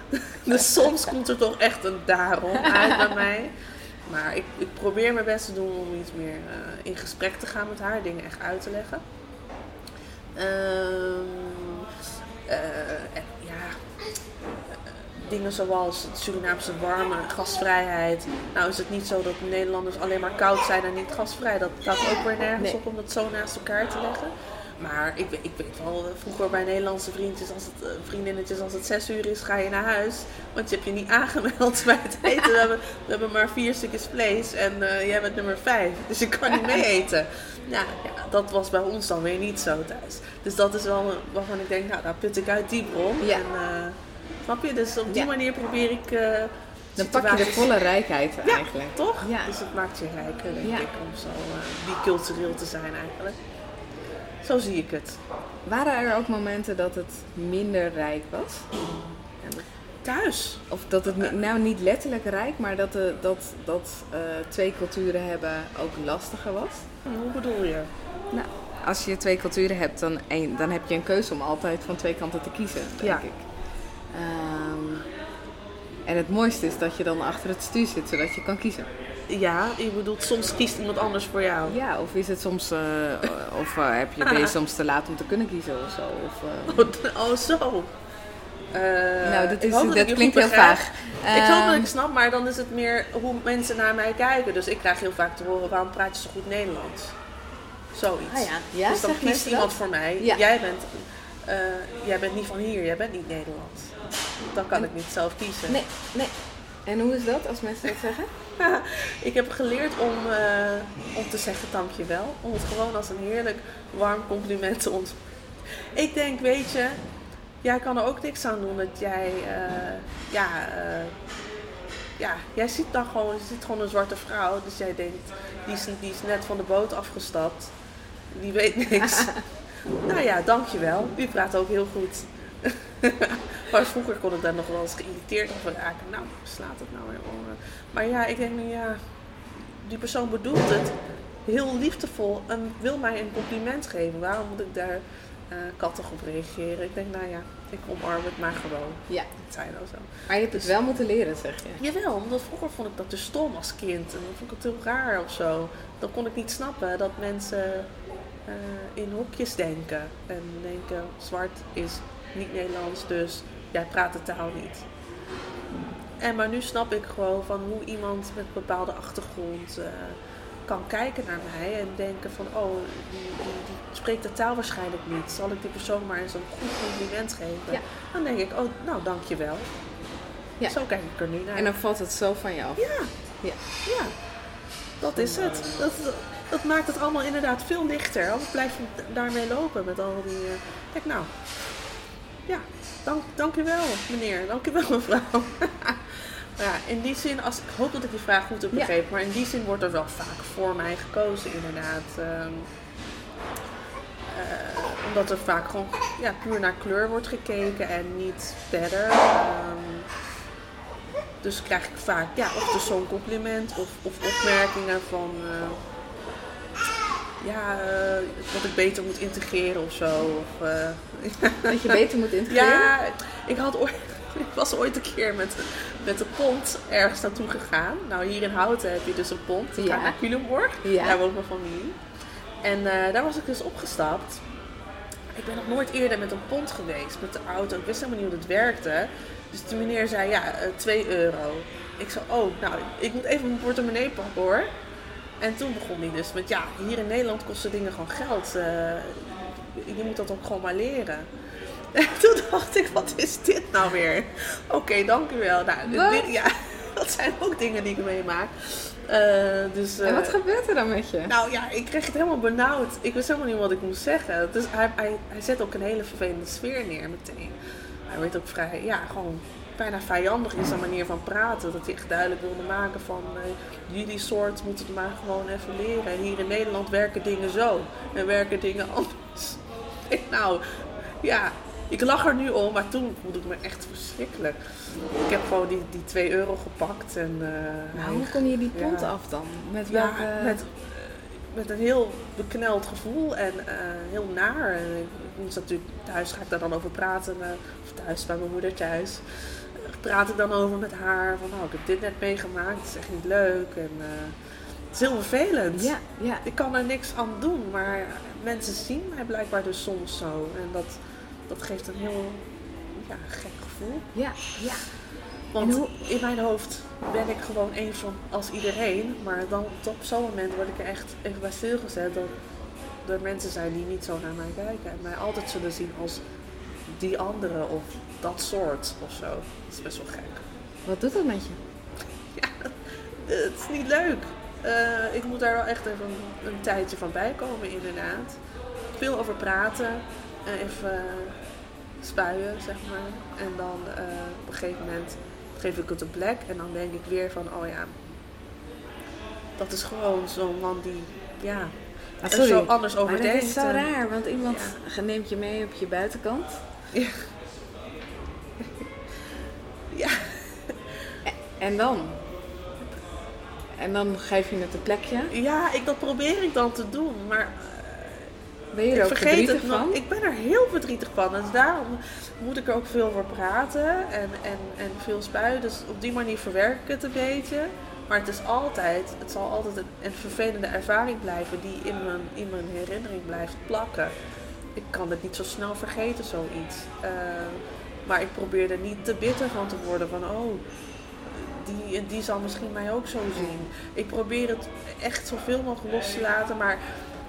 dus soms komt er toch echt een daarom uit bij mij. Maar ik, ik probeer mijn best te doen om iets meer eh, in gesprek te gaan met haar, dingen echt uit te leggen. Eh, dingen zoals het Surinaamse warme, gastvrijheid. Nou is het niet zo dat Nederlanders alleen maar koud zijn en niet gasvrij. Dat staat ook weer nergens Nee. op om dat zo naast elkaar te leggen. Maar ik, weet- ik weet wel, eh, vroeger bij Nederlandse vriendjes, als het, eh, vriendinnetjes, als het zes uur is, ga je naar huis. Want je hebt je niet aangemeld bij het eten. We hebben, we hebben maar vier stukjes vlees en eh, jij bent nummer vijf. Dus je kan niet mee eten. Nou, ja, dat was bij ons dan weer niet zo thuis. Dus dat is wel waarvan ik denk, nou, daar put ik uit die bron. Ja. En, snap je? Dus op die Ja. manier probeer ik... eh, Dan pak je de volle rijkheid Ja, eigenlijk. toch? Ja. Dus het maakt je rijker, denk ik, om zo eh bicultureel te zijn eigenlijk. Zo zie ik het. Waren er ook momenten dat het minder rijk was? Thuis. Of dat het ni- nou niet letterlijk rijk, maar dat, de, dat, dat eh, twee culturen hebben ook lastiger was. Hoe bedoel je? Nou, als je twee culturen hebt, dan, dan heb je een keuze om altijd van twee kanten te kiezen, denk Ja. ik. Ehm, en het mooiste is dat je dan achter het stuur zit, zodat je kan kiezen. Ja, je bedoelt soms kiest iemand anders voor jou. Ja, of is het soms, eh, of eh, heb je, ben je soms te laat om te kunnen kiezen of zo? Of, eh, Oh, zo. Eh, nou, dat, is, dat klinkt heel vaag. Ik hoop dat Ehm, ik snap, maar dan is het meer hoe mensen naar mij kijken. Dus ik krijg heel vaak te horen, waarom praat je zo goed Nederlands? Zoiets. Ah ja, ja dus dan kiest iemand dat? voor mij. Ja. Jij, bent, eh, jij bent niet van hier, jij bent niet Nederlands. Dan kan En- ik niet zelf kiezen. Nee, nee. En hoe is dat als mensen dat zeggen? ik heb geleerd om, eh, om te zeggen dankjewel. Om het gewoon als een heerlijk warm compliment te ont. Ik denk, weet je, jij kan er ook niks aan doen dat jij, eh, ja, ja, jij ziet dan gewoon, je ziet gewoon een zwarte vrouw. Dus jij denkt, die is, die is net van de boot afgestapt. Die weet niks. nou ja, dankjewel. U praat ook heel goed. maar vroeger kon ik daar nog wel eens geïrriteerd over raken. Nou, slaat het nou weer om. Maar ja, ik denk, ja, die persoon bedoelt het heel liefdevol en wil mij een compliment geven. Waarom moet ik daar eh kattig op reageren? Ik denk, nou ja, ik omarm het maar gewoon. Ja. Het zijn nou zo. Maar je hebt het wel moeten leren, zeg je. Jawel, omdat vroeger vond ik dat dus stom als kind. En dan vond ik het heel raar of zo. Dan kon ik niet snappen dat mensen eh, in hokjes denken. En denken, zwart is niet Nederlands, dus jij praat de taal niet. En maar nu snap ik gewoon van hoe iemand met een bepaalde achtergrond eh, kan kijken naar mij en denken van, oh, die, die, die spreekt de taal waarschijnlijk niet. Zal ik die persoon maar eens een goed compliment geven? Ja. Dan denk ik, oh, nou, dankjewel. Ja. Zo kijk ik er nu naar. En dan valt het zo van je af. Ja, Ja. ja. Dat is het. Dat, dat maakt het allemaal inderdaad veel lichter. Anders blijf je daarmee lopen met al die... eh, Kijk nou. Ja, dank, dank u wel meneer. Dank u wel mevrouw. Ja, in die zin, als, ik hoop dat ik die vraag goed heb Ja. begrepen. Maar in die zin wordt er wel vaak voor mij gekozen inderdaad. Ehm, eh, omdat er vaak gewoon ja, puur naar kleur wordt gekeken en niet verder. Ehm, dus krijg ik vaak ja, of dus zo'n compliment of, of opmerkingen van eh, ja, eh, dat ik beter moet integreren of zo. Of, eh, Dat je beter moet integreren. ja, ik, had ooit, ik was ooit een keer met, met de pont ergens naartoe gegaan. Nou, hier in Houten heb je dus een pont. Ja. naar Culemborg. Ja. Daar woont mijn familie. En eh, daar was ik dus opgestapt. Ik ben nog nooit eerder met een pont geweest, met de auto. Ik wist helemaal niet hoe het werkte. Dus die meneer zei, ja, eh 2 euro. Ik zei, oh, nou, ik moet even mijn portemonnee pakken hoor. En toen begon hij dus met, ja, hier in Nederland kosten dingen gewoon geld. eh, je moet dat ook gewoon maar leren. En toen dacht ik, wat is dit nou weer? Oké, dank u wel. Nou, dit- ja, dat zijn ook dingen die ik meemaak. Eh, dus, En wat eh, gebeurt er dan met je? nou ja, ik kreeg het helemaal benauwd. Ik wist helemaal niet wat ik moest zeggen. Dus hij, hij, hij zet ook een hele vervelende sfeer neer meteen. Hij werd ook vrij, ja, gewoon bijna vijandig in zijn manier van praten. Dat hij echt duidelijk wilde maken van... eh, jullie soort moeten het maar gewoon even leren. Hier in Nederland werken dingen zo. En werken dingen anders. Ik, nou, ja... Ik lach er nu om, maar toen voelde ik me echt verschrikkelijk. Ik heb gewoon die, die 2 euro gepakt en... eh, Maar hij- hoe kom je die pont Ja. af dan? Met ja, welke... met, met een heel bekneld gevoel en eh, heel naar. En ik moest natuurlijk, thuis ga ik daar dan over praten, eh, of thuis bij mijn moeder thuis. Praat ik dan over met haar van, nou, ik heb dit net meegemaakt, het is echt niet leuk. En eh, het is heel vervelend. Ja, ja. Ik kan er niks aan doen, maar mensen zien mij blijkbaar dus soms zo. En dat, dat geeft een heel ja, gek gevoel. Ja, ja. Want hoe- in mijn hoofd ben ik gewoon even zo als iedereen. Maar dan op zo'n moment word ik er echt even bij stilgezet dat er mensen zijn die niet zo naar mij kijken. En mij altijd zullen zien als die andere of dat soort of zo. Dat is best wel gek. Wat doet dat met je? Het is niet leuk. Eh, ik moet daar wel echt even een, een tijdje van bijkomen inderdaad. Veel over praten. En even spuien, zeg maar. En dan eh, op een gegeven moment geef ik het een plek. En dan denk ik weer van, oh ja, dat is gewoon zo'n man die, ja, er sorry, zo anders over Maar dat denkt. is zo raar, want iemand neemt je mee op je buitenkant. En dan? En dan geef je het een plekje. Ja, ik, dat probeer ik dan te doen, maar Ben je er ik ook vergeet verdrietig het van? Ik ben er heel verdrietig van. Dus daarom moet ik er ook veel voor praten en, en, en veel spuien. Dus op die manier verwerk ik het een beetje. Maar het is altijd, het zal altijd een, een vervelende ervaring blijven die in mijn, in mijn herinnering blijft plakken. Ik kan het niet zo snel vergeten, zoiets. Eh, maar ik probeer er niet te bitter van te worden. Van, oh, die, die zal misschien mij ook zo zien. Ik probeer het echt zoveel mogelijk los te laten. Maar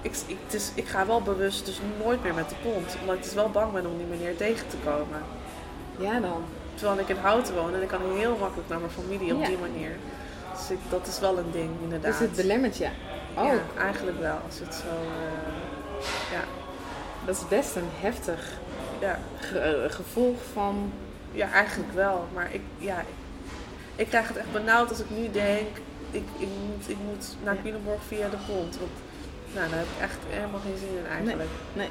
ik, ik, het is, ik ga wel bewust dus nooit meer met de kont. Omdat ik dus wel bang ben om die meneer tegen te komen. Ja dan. Terwijl ik in Houten woon en ik kan heel makkelijk naar mijn familie op Ja. die manier. Dus ik, dat is wel een ding, inderdaad. Dus het belemmert je. Oh, Ja, eigenlijk wel. Als het zo... eh, ja, dat is best een heftig ja, ge- eh, gevolg van... ja, eigenlijk wel. Maar ik, ja, ik, ik krijg het echt benauwd als ik nu denk... Ik, ik, moet, ik moet naar. Culemborg via de pont. Want nou, daar heb ik echt helemaal geen zin in eigenlijk. Nee.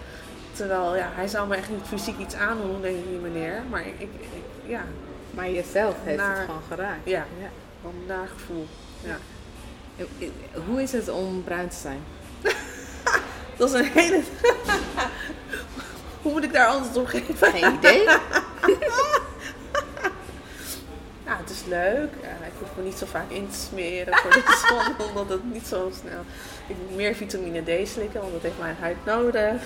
Terwijl, ja, hij zou me echt niet fysiek iets aandoen, denk ik, die meneer. Maar ik, ik, ik ja, Maar jezelf heeft Naar- het gewoon geraakt. Ja. ja. een naar gevoel. Ja. Hoe is het om bruin te zijn? Dat is een hele... Hoe moet ik daar antwoord op geven? Geen idee. Is leuk. Ja, ik hoef me niet zo vaak in te smeren voor de zon, omdat het niet zo snel... Ik moet meer vitamine D slikken, want dat heeft mijn huid nodig.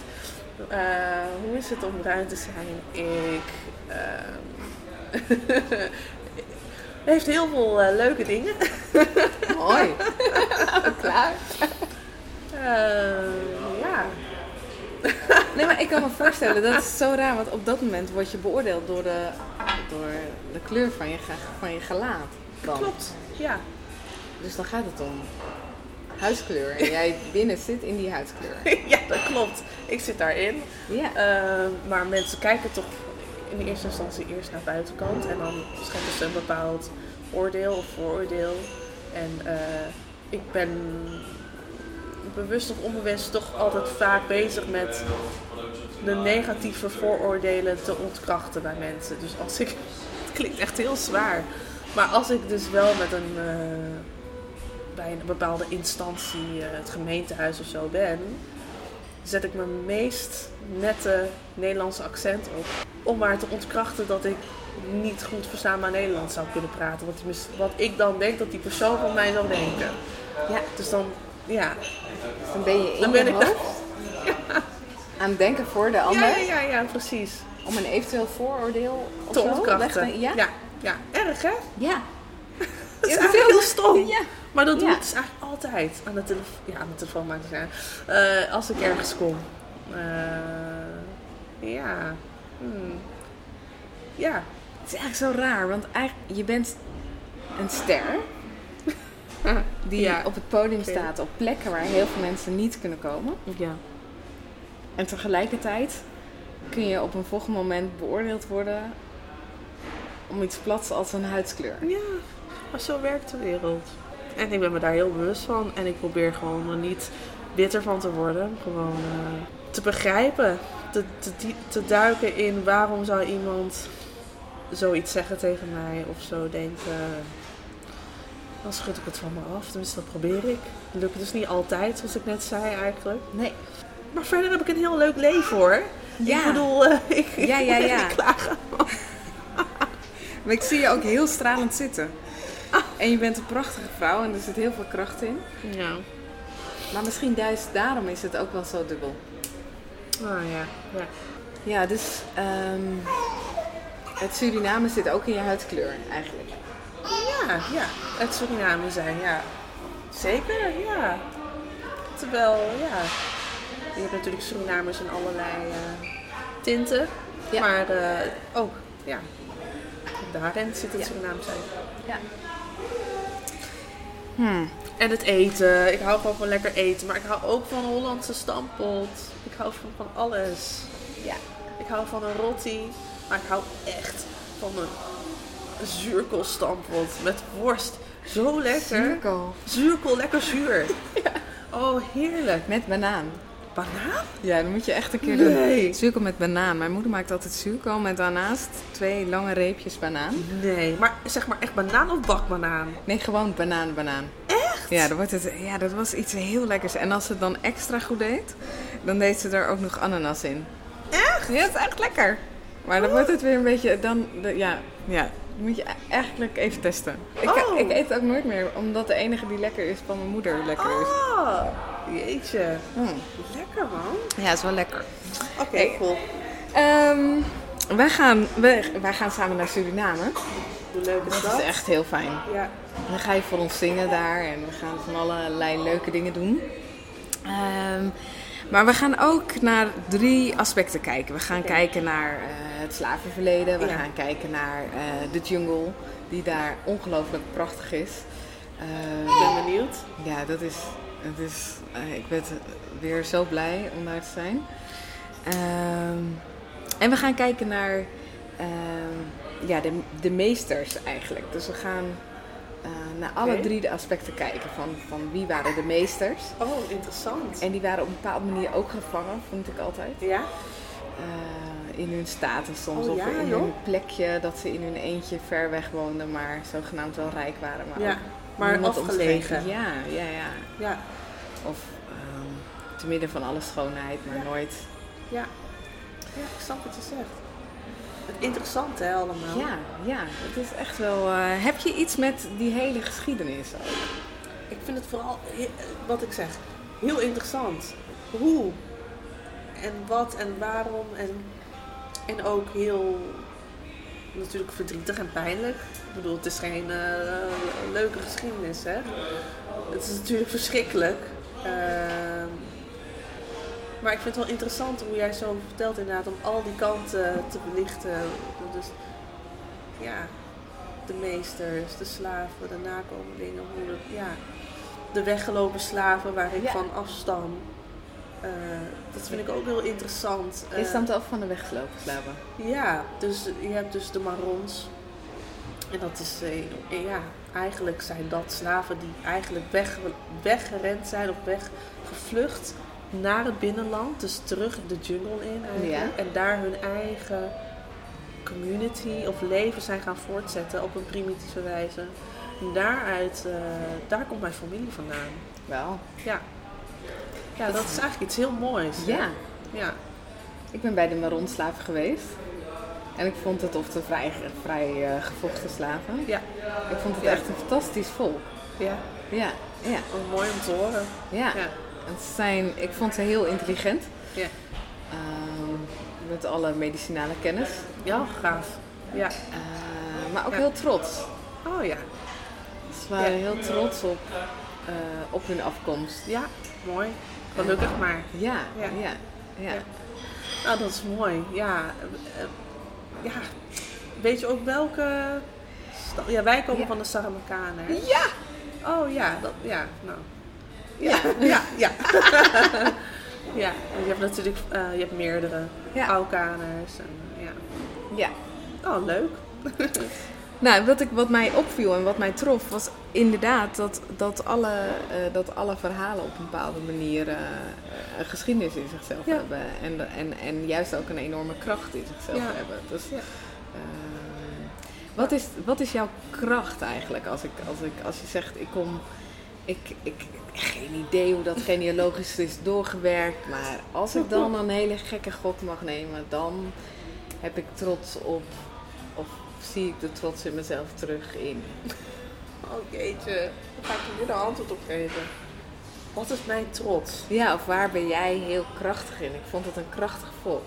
Eh, hoe is het om bruin te zijn? Ik... ehm, heeft heel veel eh, leuke dingen. Mooi. Klaar. Eh, ja. Nee, maar ik kan me voorstellen, dat is zo raar, want op dat moment word je beoordeeld door de, door de kleur van je, van je gelaat. Dan. Klopt. Ja. Dus dan gaat het om huidskleur. En jij binnen zit in die huidskleur. ja, dat klopt. Ik zit daarin. Ja. Eh, maar mensen kijken toch in de eerste instantie eerst naar buitenkant. En dan scheppen ze een bepaald oordeel of vooroordeel. En eh, ik ben bewust of onbewust toch altijd vaak bezig met de negatieve vooroordelen te ontkrachten bij mensen. Dus als ik... Het klinkt echt heel zwaar. Maar als ik dus wel met een... eh, bij een bepaalde instantie, eh, het gemeentehuis of zo ben, zet ik mijn meest nette Nederlandse accent op. Om maar te ontkrachten dat ik niet goed verstaanbaar Nederlands zou kunnen praten. Wat, wat ik dan denk dat die persoon van mij zou denken. ja. Dus dan, ja. Dan ben je in Dan ben je hoofd aan het denken voor de ander. Ja, ja, ja, precies. Om een eventueel vooroordeel of Te ontkrachten. te- Ja? ja. Ja, erg hè? Ja. Dat is eigenlijk heel stom. Ja. Maar dat doe ik dus eigenlijk altijd aan de, telefo ja, aan de telefoon. Maar te zijn. als ik ergens kom. Eh, ja. Hmm. Ja. Het is eigenlijk zo raar, want eigenlijk, je bent een ster die Ja. op het podium staat op plekken waar heel veel mensen niet kunnen komen. Ja. En tegelijkertijd kun je op een volgend moment beoordeeld worden om iets plats als een huidskleur. Ja, maar zo werkt de wereld. En ik ben me daar heel bewust van. En ik probeer gewoon er niet bitter van te worden. Gewoon eh, te begrijpen. Te, te duiken in waarom zou iemand zoiets zeggen tegen mij of zo denken. Dan schud ik het van me af. Tenminste, dat probeer ik. Lukt dus niet altijd, zoals ik net zei eigenlijk. Nee. Maar verder heb ik een heel leuk leven hoor. Ja. Ik bedoel, eh, ik, Ja, ja, ja. niet klagen. Maar ik zie je ook heel stralend zitten. En je bent een prachtige vrouw en er zit heel veel kracht in. Ja. Maar misschien juist daarom is het ook wel zo dubbel. Oh ja. ja. Ja, dus ehm, het Suriname zit ook in je huidskleur eigenlijk. Ja, ja. Het Suriname zijn, ja. Zeker, ja. Terwijl, ja. Je hebt natuurlijk Surinamers in allerlei eh, tinten. Ja. Maar eh, ook, ja. Daarin zit het Ja. Suriname zijn. Ja. En het eten. Ik hou gewoon van lekker eten. Maar ik hou ook van Hollandse stampot. Ik hou van, van alles. Ja. Ik hou van een roti. Maar ik hou echt van een zuurkoolstampot met worst. Zo lekker. Cirkel. Zuurkool, lekker zuur. Oh, heerlijk. Met banaan. Banaan? Ja, dan moet je echt een keer doen. Zuurkool met banaan. Mijn moeder maakt altijd zuurkool met daarnaast twee lange reepjes banaan. Nee. Maar zeg maar echt banaan of bakbanaan? Nee, gewoon banaan, banaan. Echt? Ja, dan wordt het, ja, dat was iets heel lekkers. En als ze het dan extra goed deed, dan deed ze er ook nog ananas in. Echt? Ja, het is echt lekker. Maar dan wordt het weer een beetje, dan, de- ja, ja, moet je eigenlijk even testen. Ik, Oh. ik eet het ook nooit meer, omdat de enige die lekker is van mijn moeder lekker is. Oh, jeetje. Mm. Lekker man. Ja, is wel lekker. Oké, Hey. cool. Ehm, wij, gaan, wij, wij gaan samen naar Suriname. Hoe leuk is Dat dat? is echt heel fijn. Ja. Dan ga je voor ons zingen daar en we gaan van allerlei leuke dingen doen. Ehm, maar we gaan ook naar drie aspecten kijken. We gaan kijken naar eh, het slavenverleden. We Ja. gaan kijken naar eh, de jungle, die daar ongelooflijk prachtig is. Ehm, Ik ben benieuwd. ja, dat is. Het is eh, ik ben weer zo blij om daar te zijn. Ehm, en we gaan kijken naar ehm, ja, de, de meesters eigenlijk. Dus we gaan eh, naar alle drie de aspecten kijken. Van, van wie waren de meesters. Oh, interessant. En die waren op een bepaalde manier ook gevangen, vond ik altijd. Ja? Eh, in hun status soms. Oh, of ja, in joh? hun plekje dat ze in hun eentje ver weg woonden, maar zogenaamd wel rijk waren. Maar Ja, ook maar afgelegen. Ja, ja, ja. Ja. Of ehm, te midden van alle schoonheid, maar Ja. nooit. Ja. Ja, ik snap wat je zegt. Interessant hè, allemaal. Ja, ja, het is echt wel. eh, heb je iets met die hele geschiedenis ook? Ik vind het vooral, wat ik zeg, heel interessant. Hoe en wat en waarom en, en ook heel natuurlijk verdrietig en pijnlijk. Ik bedoel, het is geen eh, leuke geschiedenis, hè. Het is natuurlijk verschrikkelijk. Ehm, maar ik vind het wel interessant hoe jij zo vertelt inderdaad om al die kanten te belichten. Dus ja, de meesters, de slaven, de nakomelingen, hoe het, ja, de weggelopen slaven waar ik Ja. van afstam. Eh, dat vind ik ook heel interessant. Je Eh, stamt af van de weggelopen slaven. ja, dus je hebt dus de marrons. En dat is, eh, ja, eigenlijk zijn dat slaven die eigenlijk weg, weggerend zijn of weggevlucht naar het binnenland. Dus terug de jungle in. Ja. En daar hun eigen community of leven zijn gaan voortzetten op een primitieve wijze. En daaruit, daar komt mijn familie vandaan. Wel. Ja. Ja, dat is eigenlijk iets heel moois. hè? Ja, Ja. ik ben bij de Maronslaven geweest. En ik vond het of de vrij, vrij eh, gevochten slaven. Ja. Ik vond het Ja. echt een fantastisch volk. Ja. Ja, ja, Oh, mooi om te horen. ja. Ja. Het zijn, ik vond ze heel intelligent. Ja. Ehm, met alle medicinale kennis. Ja, gaaf. Ja. Eh, maar ook heel trots. Oh ja. Ze waren heel trots op, eh, op hun afkomst. Ja, mooi. Gelukkig maar. Ja, Ja. ja. Nou, dat is mooi. Ja. eh, eh, ja. Weet je ook welke... Ja, wij komen van de Saramakanen. hè? Ja! Oh ja, dat, ja, nou. Ja, ja, ja. ja, en je hebt natuurlijk eh, je hebt meerdere Ja. Aukaners. En, ja. ja. Oh, leuk. Nou, wat, ik, wat mij opviel en wat mij trof was inderdaad dat, dat, alle, eh, dat alle verhalen op een bepaalde manier eh, eh, een geschiedenis in zichzelf Ja. hebben. En, en, en juist ook een enorme kracht in zichzelf Ja. hebben. Dus, Ja. wat, is, wat is jouw kracht eigenlijk als, ik, als, ik, als je zegt ik kom. Ik, ik, geen idee hoe dat genealogisch is doorgewerkt, maar als ik dan een hele gekke gok mag nemen, dan heb ik trots op, zie ik de trots in mezelf terug in. Oh jeetje, daar ga ik je weer een antwoord op geven. Wat is mijn trots? Ja, of waar ben jij heel krachtig in? Ik vond het een krachtig volk.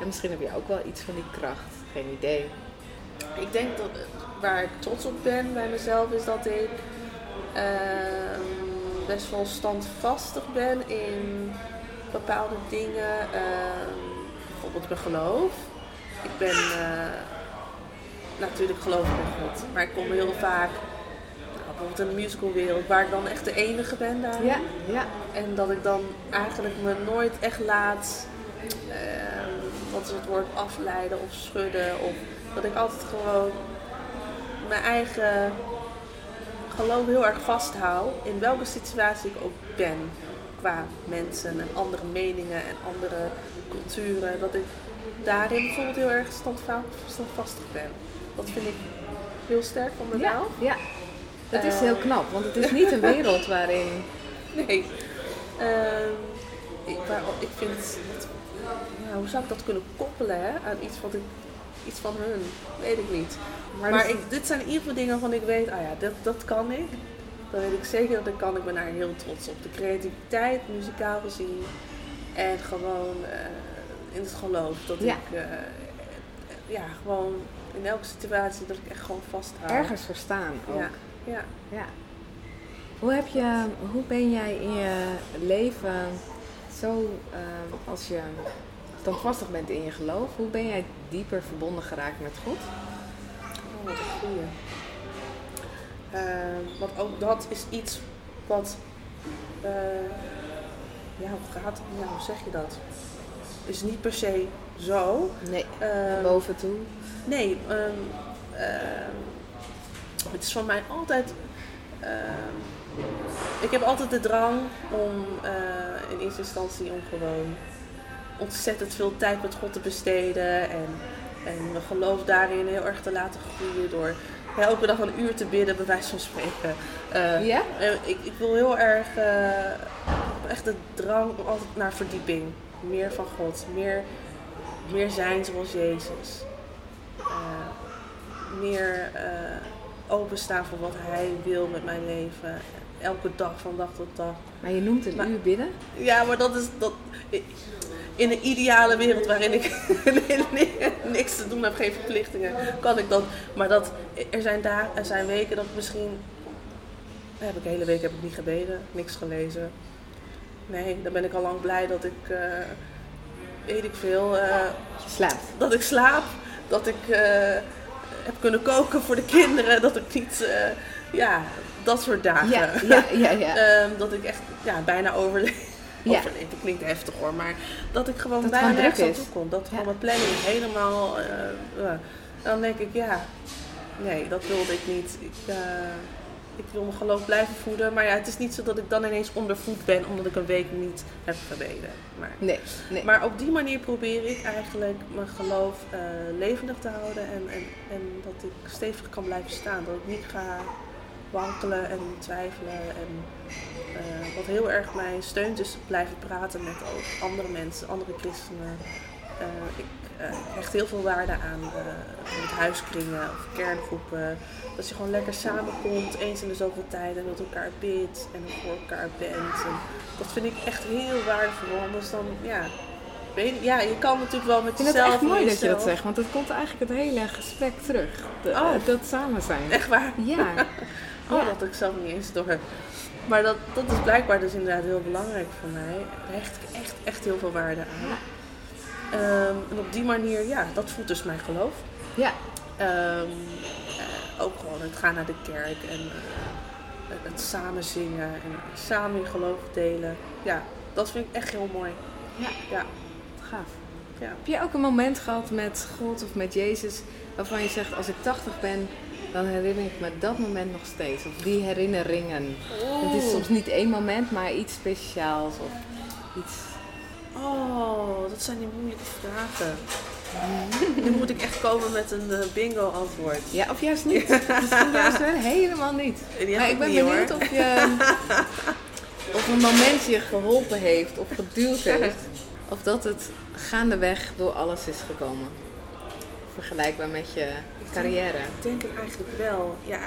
En misschien heb je ook wel iets van die kracht. Geen idee. Ik denk dat waar ik trots op ben bij mezelf is dat ik ehm, best wel standvastig ben in bepaalde dingen. ehm, bijvoorbeeld mijn geloof. Ik ben eh, natuurlijk geloof ik in God, maar ik kom heel vaak nou, bijvoorbeeld in de musicalwereld waar ik dan echt de enige ben daar. Ja, ja. En dat ik dan eigenlijk me nooit echt laat, ehm, wat is het woord, afleiden of schudden. Of dat ik altijd gewoon mijn eigen geloof heel erg vasthoud in welke situatie ik ook ben. qua mensen en andere meningen en andere culturen. Dat ik daarin bijvoorbeeld heel erg standva- standvastig ben. Dat vind ik heel sterk van Ja, mezelf. ja. Dat is Eh. heel knap, want het is niet een wereld waarin... Nee. Ehm, ik, waar, ik vind, het, ja, hoe zou ik dat kunnen koppelen hè, aan iets, wat ik, iets van hun? Weet ik niet. Maar, dus- ik, dit zijn in ieder geval dingen waarvan ik weet, ah ja, dat, dat kan ik. Dan weet ik zeker dat ik kan. Ik ben daar heel trots op. De creativiteit, muzikaal gezien. En gewoon eh, in het geloof. Dat Ja. ik, eh, ja, gewoon in elke situatie dat ik echt gewoon vasthoud. ergens verstaan ook. Ja, ja. Ja. Hoe, heb je, hoe ben jij in je leven zo, eh, als je standvastig bent in je geloof, hoe ben jij dieper verbonden geraakt met God? Oh, wat een goeie. Ehm, want ook dat is iets wat. eh, ja, hoe gaat ja, hoe zeg je dat? Is niet per se zo. Nee. Ehm, Boven toe? Nee, ehm, ehm, het is voor mij altijd. ehm, ik heb altijd de drang om eh, in eerste instantie om gewoon ontzettend veel tijd met God te besteden. En, en mijn geloof daarin heel erg te laten groeien door ja, elke dag een uur te bidden, bij wijze van spreken. Eh, Ja? eh, ik, ik wil heel erg, echt de drang om altijd naar verdieping. Meer van God, meer, meer zijn zoals Jezus. Meer eh, openstaan voor wat Hij wil met mijn leven. Elke dag, van dag tot dag. Maar je noemt een Maar- uur bidden? Ja, maar dat is dat. In een ideale wereld waarin ik niks te doen heb, geen verplichtingen, kan ik dat. Maar dat, er zijn dagen, er zijn weken dat misschien. Heb ik de hele week heb ik niet gebeden, niks gelezen. Nee, dan ben ik al lang blij dat ik, weet ik veel, Je slaapt. dat ik slaap, dat ik heb kunnen koken voor de kinderen, dat ik niet, eh, ja, dat soort dagen. Ja, ja, ja. ja. Ehm, dat ik echt ja, bijna overleef. Ja. Overleef, dat klinkt heftig hoor, maar dat ik gewoon Dat bijna nergens aan toe kom. Dat gewoon mijn planning helemaal... eh, dan denk ik, ja, nee, dat wilde ik niet. Ik, ik wil mijn geloof blijven voeden, maar ja, het is niet zo dat ik dan ineens ondervoed ben omdat ik een week niet heb gebeden. Maar, Nee, nee. maar op die manier probeer ik eigenlijk mijn geloof eh, levendig te houden en, en, en dat ik stevig kan blijven staan. Dat ik niet ga wankelen en twijfelen. En eh, wat heel erg mij steunt is blijven praten met ook andere mensen, andere christenen. Eh, ik hecht heel veel waarde aan eh, met huiskringen of kerngroepen. Dat je gewoon lekker samenkomt, eens in de zoveel tijd en met elkaar bidt en voor elkaar bent. En dat vind ik echt heel waardevol. Anders dan, ja, ja, je kan natuurlijk wel met Ik vind het jezelf echt mooi dat je dat jezelf- zegt, want het komt eigenlijk het hele gesprek terug. De- Oh. Dat samen zijn. Echt waar? Ja. Oh, Ja. dat ik zelf niet eens door. Maar dat, dat is blijkbaar dus inderdaad heel belangrijk voor mij. Daar hecht ik echt, echt heel veel waarde aan. Ehm, en op die manier, ja, dat voelt dus mijn geloof. Ja. Ehm, eh, ook gewoon het gaan naar de kerk en eh, het- samen zingen en samen je geloof delen. Ja, dat vind ik echt heel mooi. Ja. Ja, Gaaf. ja. Heb je ook een moment gehad met God of met Jezus waarvan je zegt, als ik 80 ben, dan herinner ik me dat moment nog steeds. Of die herinneringen. Het is soms niet één moment, maar iets speciaals of iets... Oh, dat zijn die moeilijke vragen. nu moet ik echt komen met een eh, bingo antwoord. Ja, of juist niet. Misschien juist wel helemaal niet. Maar ik ben niet, hoor. benieuwd of je... Of een moment je geholpen heeft of geduwd heeft. Of dat het gaandeweg door alles is gekomen. Vergelijkbaar met je carrière. Ik denk het eigenlijk wel. Ja,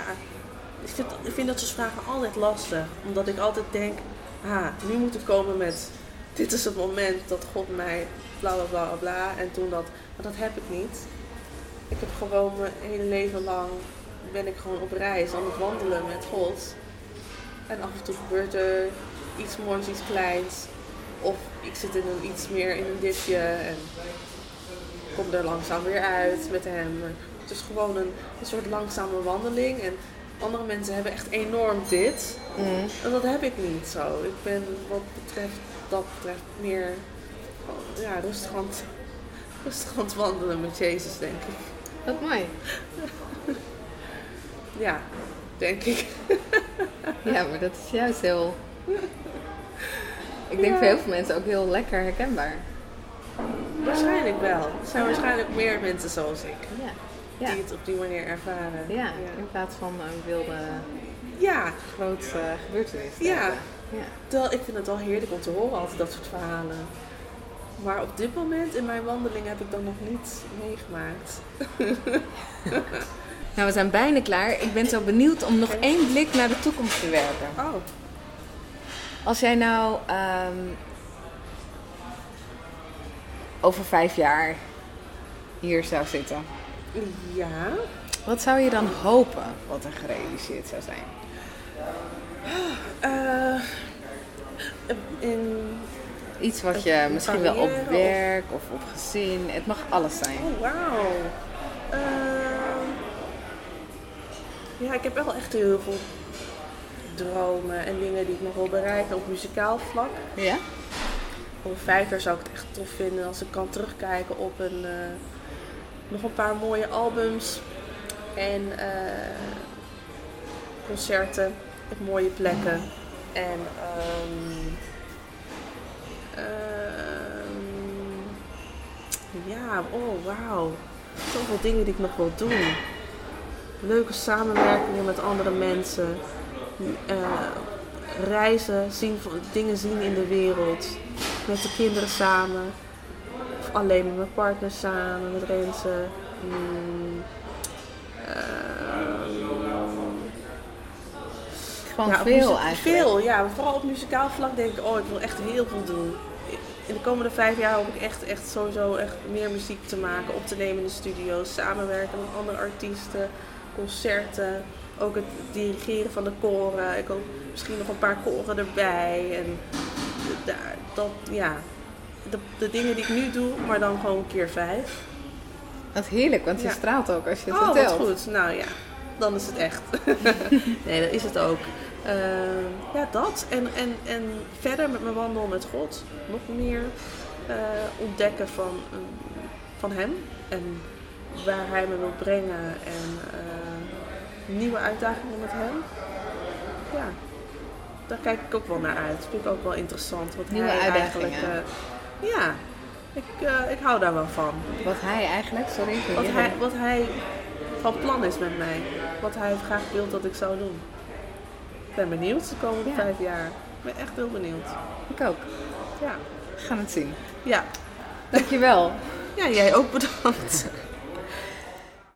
ik vind, ik vind dat soort vragen altijd lastig. Omdat ik altijd denk, ah, nu moet ik komen met, dit is het moment dat God mij bla bla bla bla. En toen dat, maar dat heb ik niet. Ik heb gewoon mijn hele leven lang, ben ik gewoon op reis aan het wandelen met God. En af en toe gebeurt er iets moois, iets kleins. Of ik zit in een, iets meer in een dipje en kom er langzaam weer uit met hem. Het is gewoon een, een soort langzame wandeling. En andere mensen hebben echt enorm dit. En dat heb ik niet zo. Ik ben wat betreft dat betreft meer ja, rustig, aan het, rustig aan het wandelen met Jezus, denk ik. Wat mooi. Ja, denk ik. Ja, maar dat is juist heel... Ik denk Ja. voor heel veel mensen ook heel lekker herkenbaar. Waarschijnlijk wel. Er zijn waarschijnlijk meer mensen zoals ik. Ja. Ja. Die het op die manier ervaren. Ja, in plaats van een wilde Ja, grote gebeurtenis. Ja. Ja. terwijl ik vind het wel heerlijk om te horen altijd dat soort verhalen. Maar op dit moment in mijn wandeling heb ik dat nog niet meegemaakt. Nou, we zijn bijna klaar. Ik ben zo benieuwd om nog één blik naar de toekomst te werpen. Oh, Als jij nou ehm, over vijf jaar hier zou zitten, ja. wat zou je dan hopen wat er gerealiseerd zou zijn? Eh, in, Iets wat je misschien wel op of- werk of op gezin, het mag alles zijn. oh, wauw. Ehm, ja, ik heb wel echt heel veel dromen en dingen die ik nog wil bereiken op muzikaal vlak. Ja? Over vijf jaar zou ik het echt tof vinden als ik kan terugkijken op een, eh, nog een paar mooie albums en eh, concerten mooie plekken. En ehm, ehm, ja, oh wauw. Zoveel dingen die ik nog wil doen. Leuke samenwerkingen met andere mensen. Eh, reizen, zien, dingen zien in de wereld. Met de kinderen samen. Of alleen met mijn partner samen, met Renze. Hmm. Gewoon ja, veel eigenlijk. Veel, ja. Vooral op muzikaal vlak denk ik, oh, ik wil echt heel veel doen. In de komende vijf jaar hoop ik echt, echt sowieso echt meer muziek te maken, op te nemen in de studio's, samenwerken met andere artiesten, concerten, ook het dirigeren van de koren. Ik hoop misschien nog een paar koren erbij. En daar, dat, ja, de, de dingen die ik nu doe, maar dan gewoon keer vijf. Wat heerlijk, want je Ja. straalt ook als je het oh, vertelt. wat goed. Nou ja, dan is het echt. nee, dat is het ook. Ehm, ja, dat. En, en, en verder met mijn wandel met God. Nog meer eh, ontdekken van, eh, van Hem. En waar Hij me wil brengen. En eh, nieuwe uitdagingen met Hem. Ja, daar kijk ik ook wel naar uit. Vind ik ook wel interessant. Wat Nieuwe hij uitdagingen. eigenlijk... eh, ja, ik, eh, ik hou daar wel van. Wat hij eigenlijk, sorry. Wat hij, wat hij van plan is met mij. Wat hij graag wil dat ik zou doen. Ik ben benieuwd de komende Ja. vijf jaar. Ik ben echt heel benieuwd. Ik ook. Ja. We gaan het zien. Ja. Dankjewel. Ja, jij ook bedankt.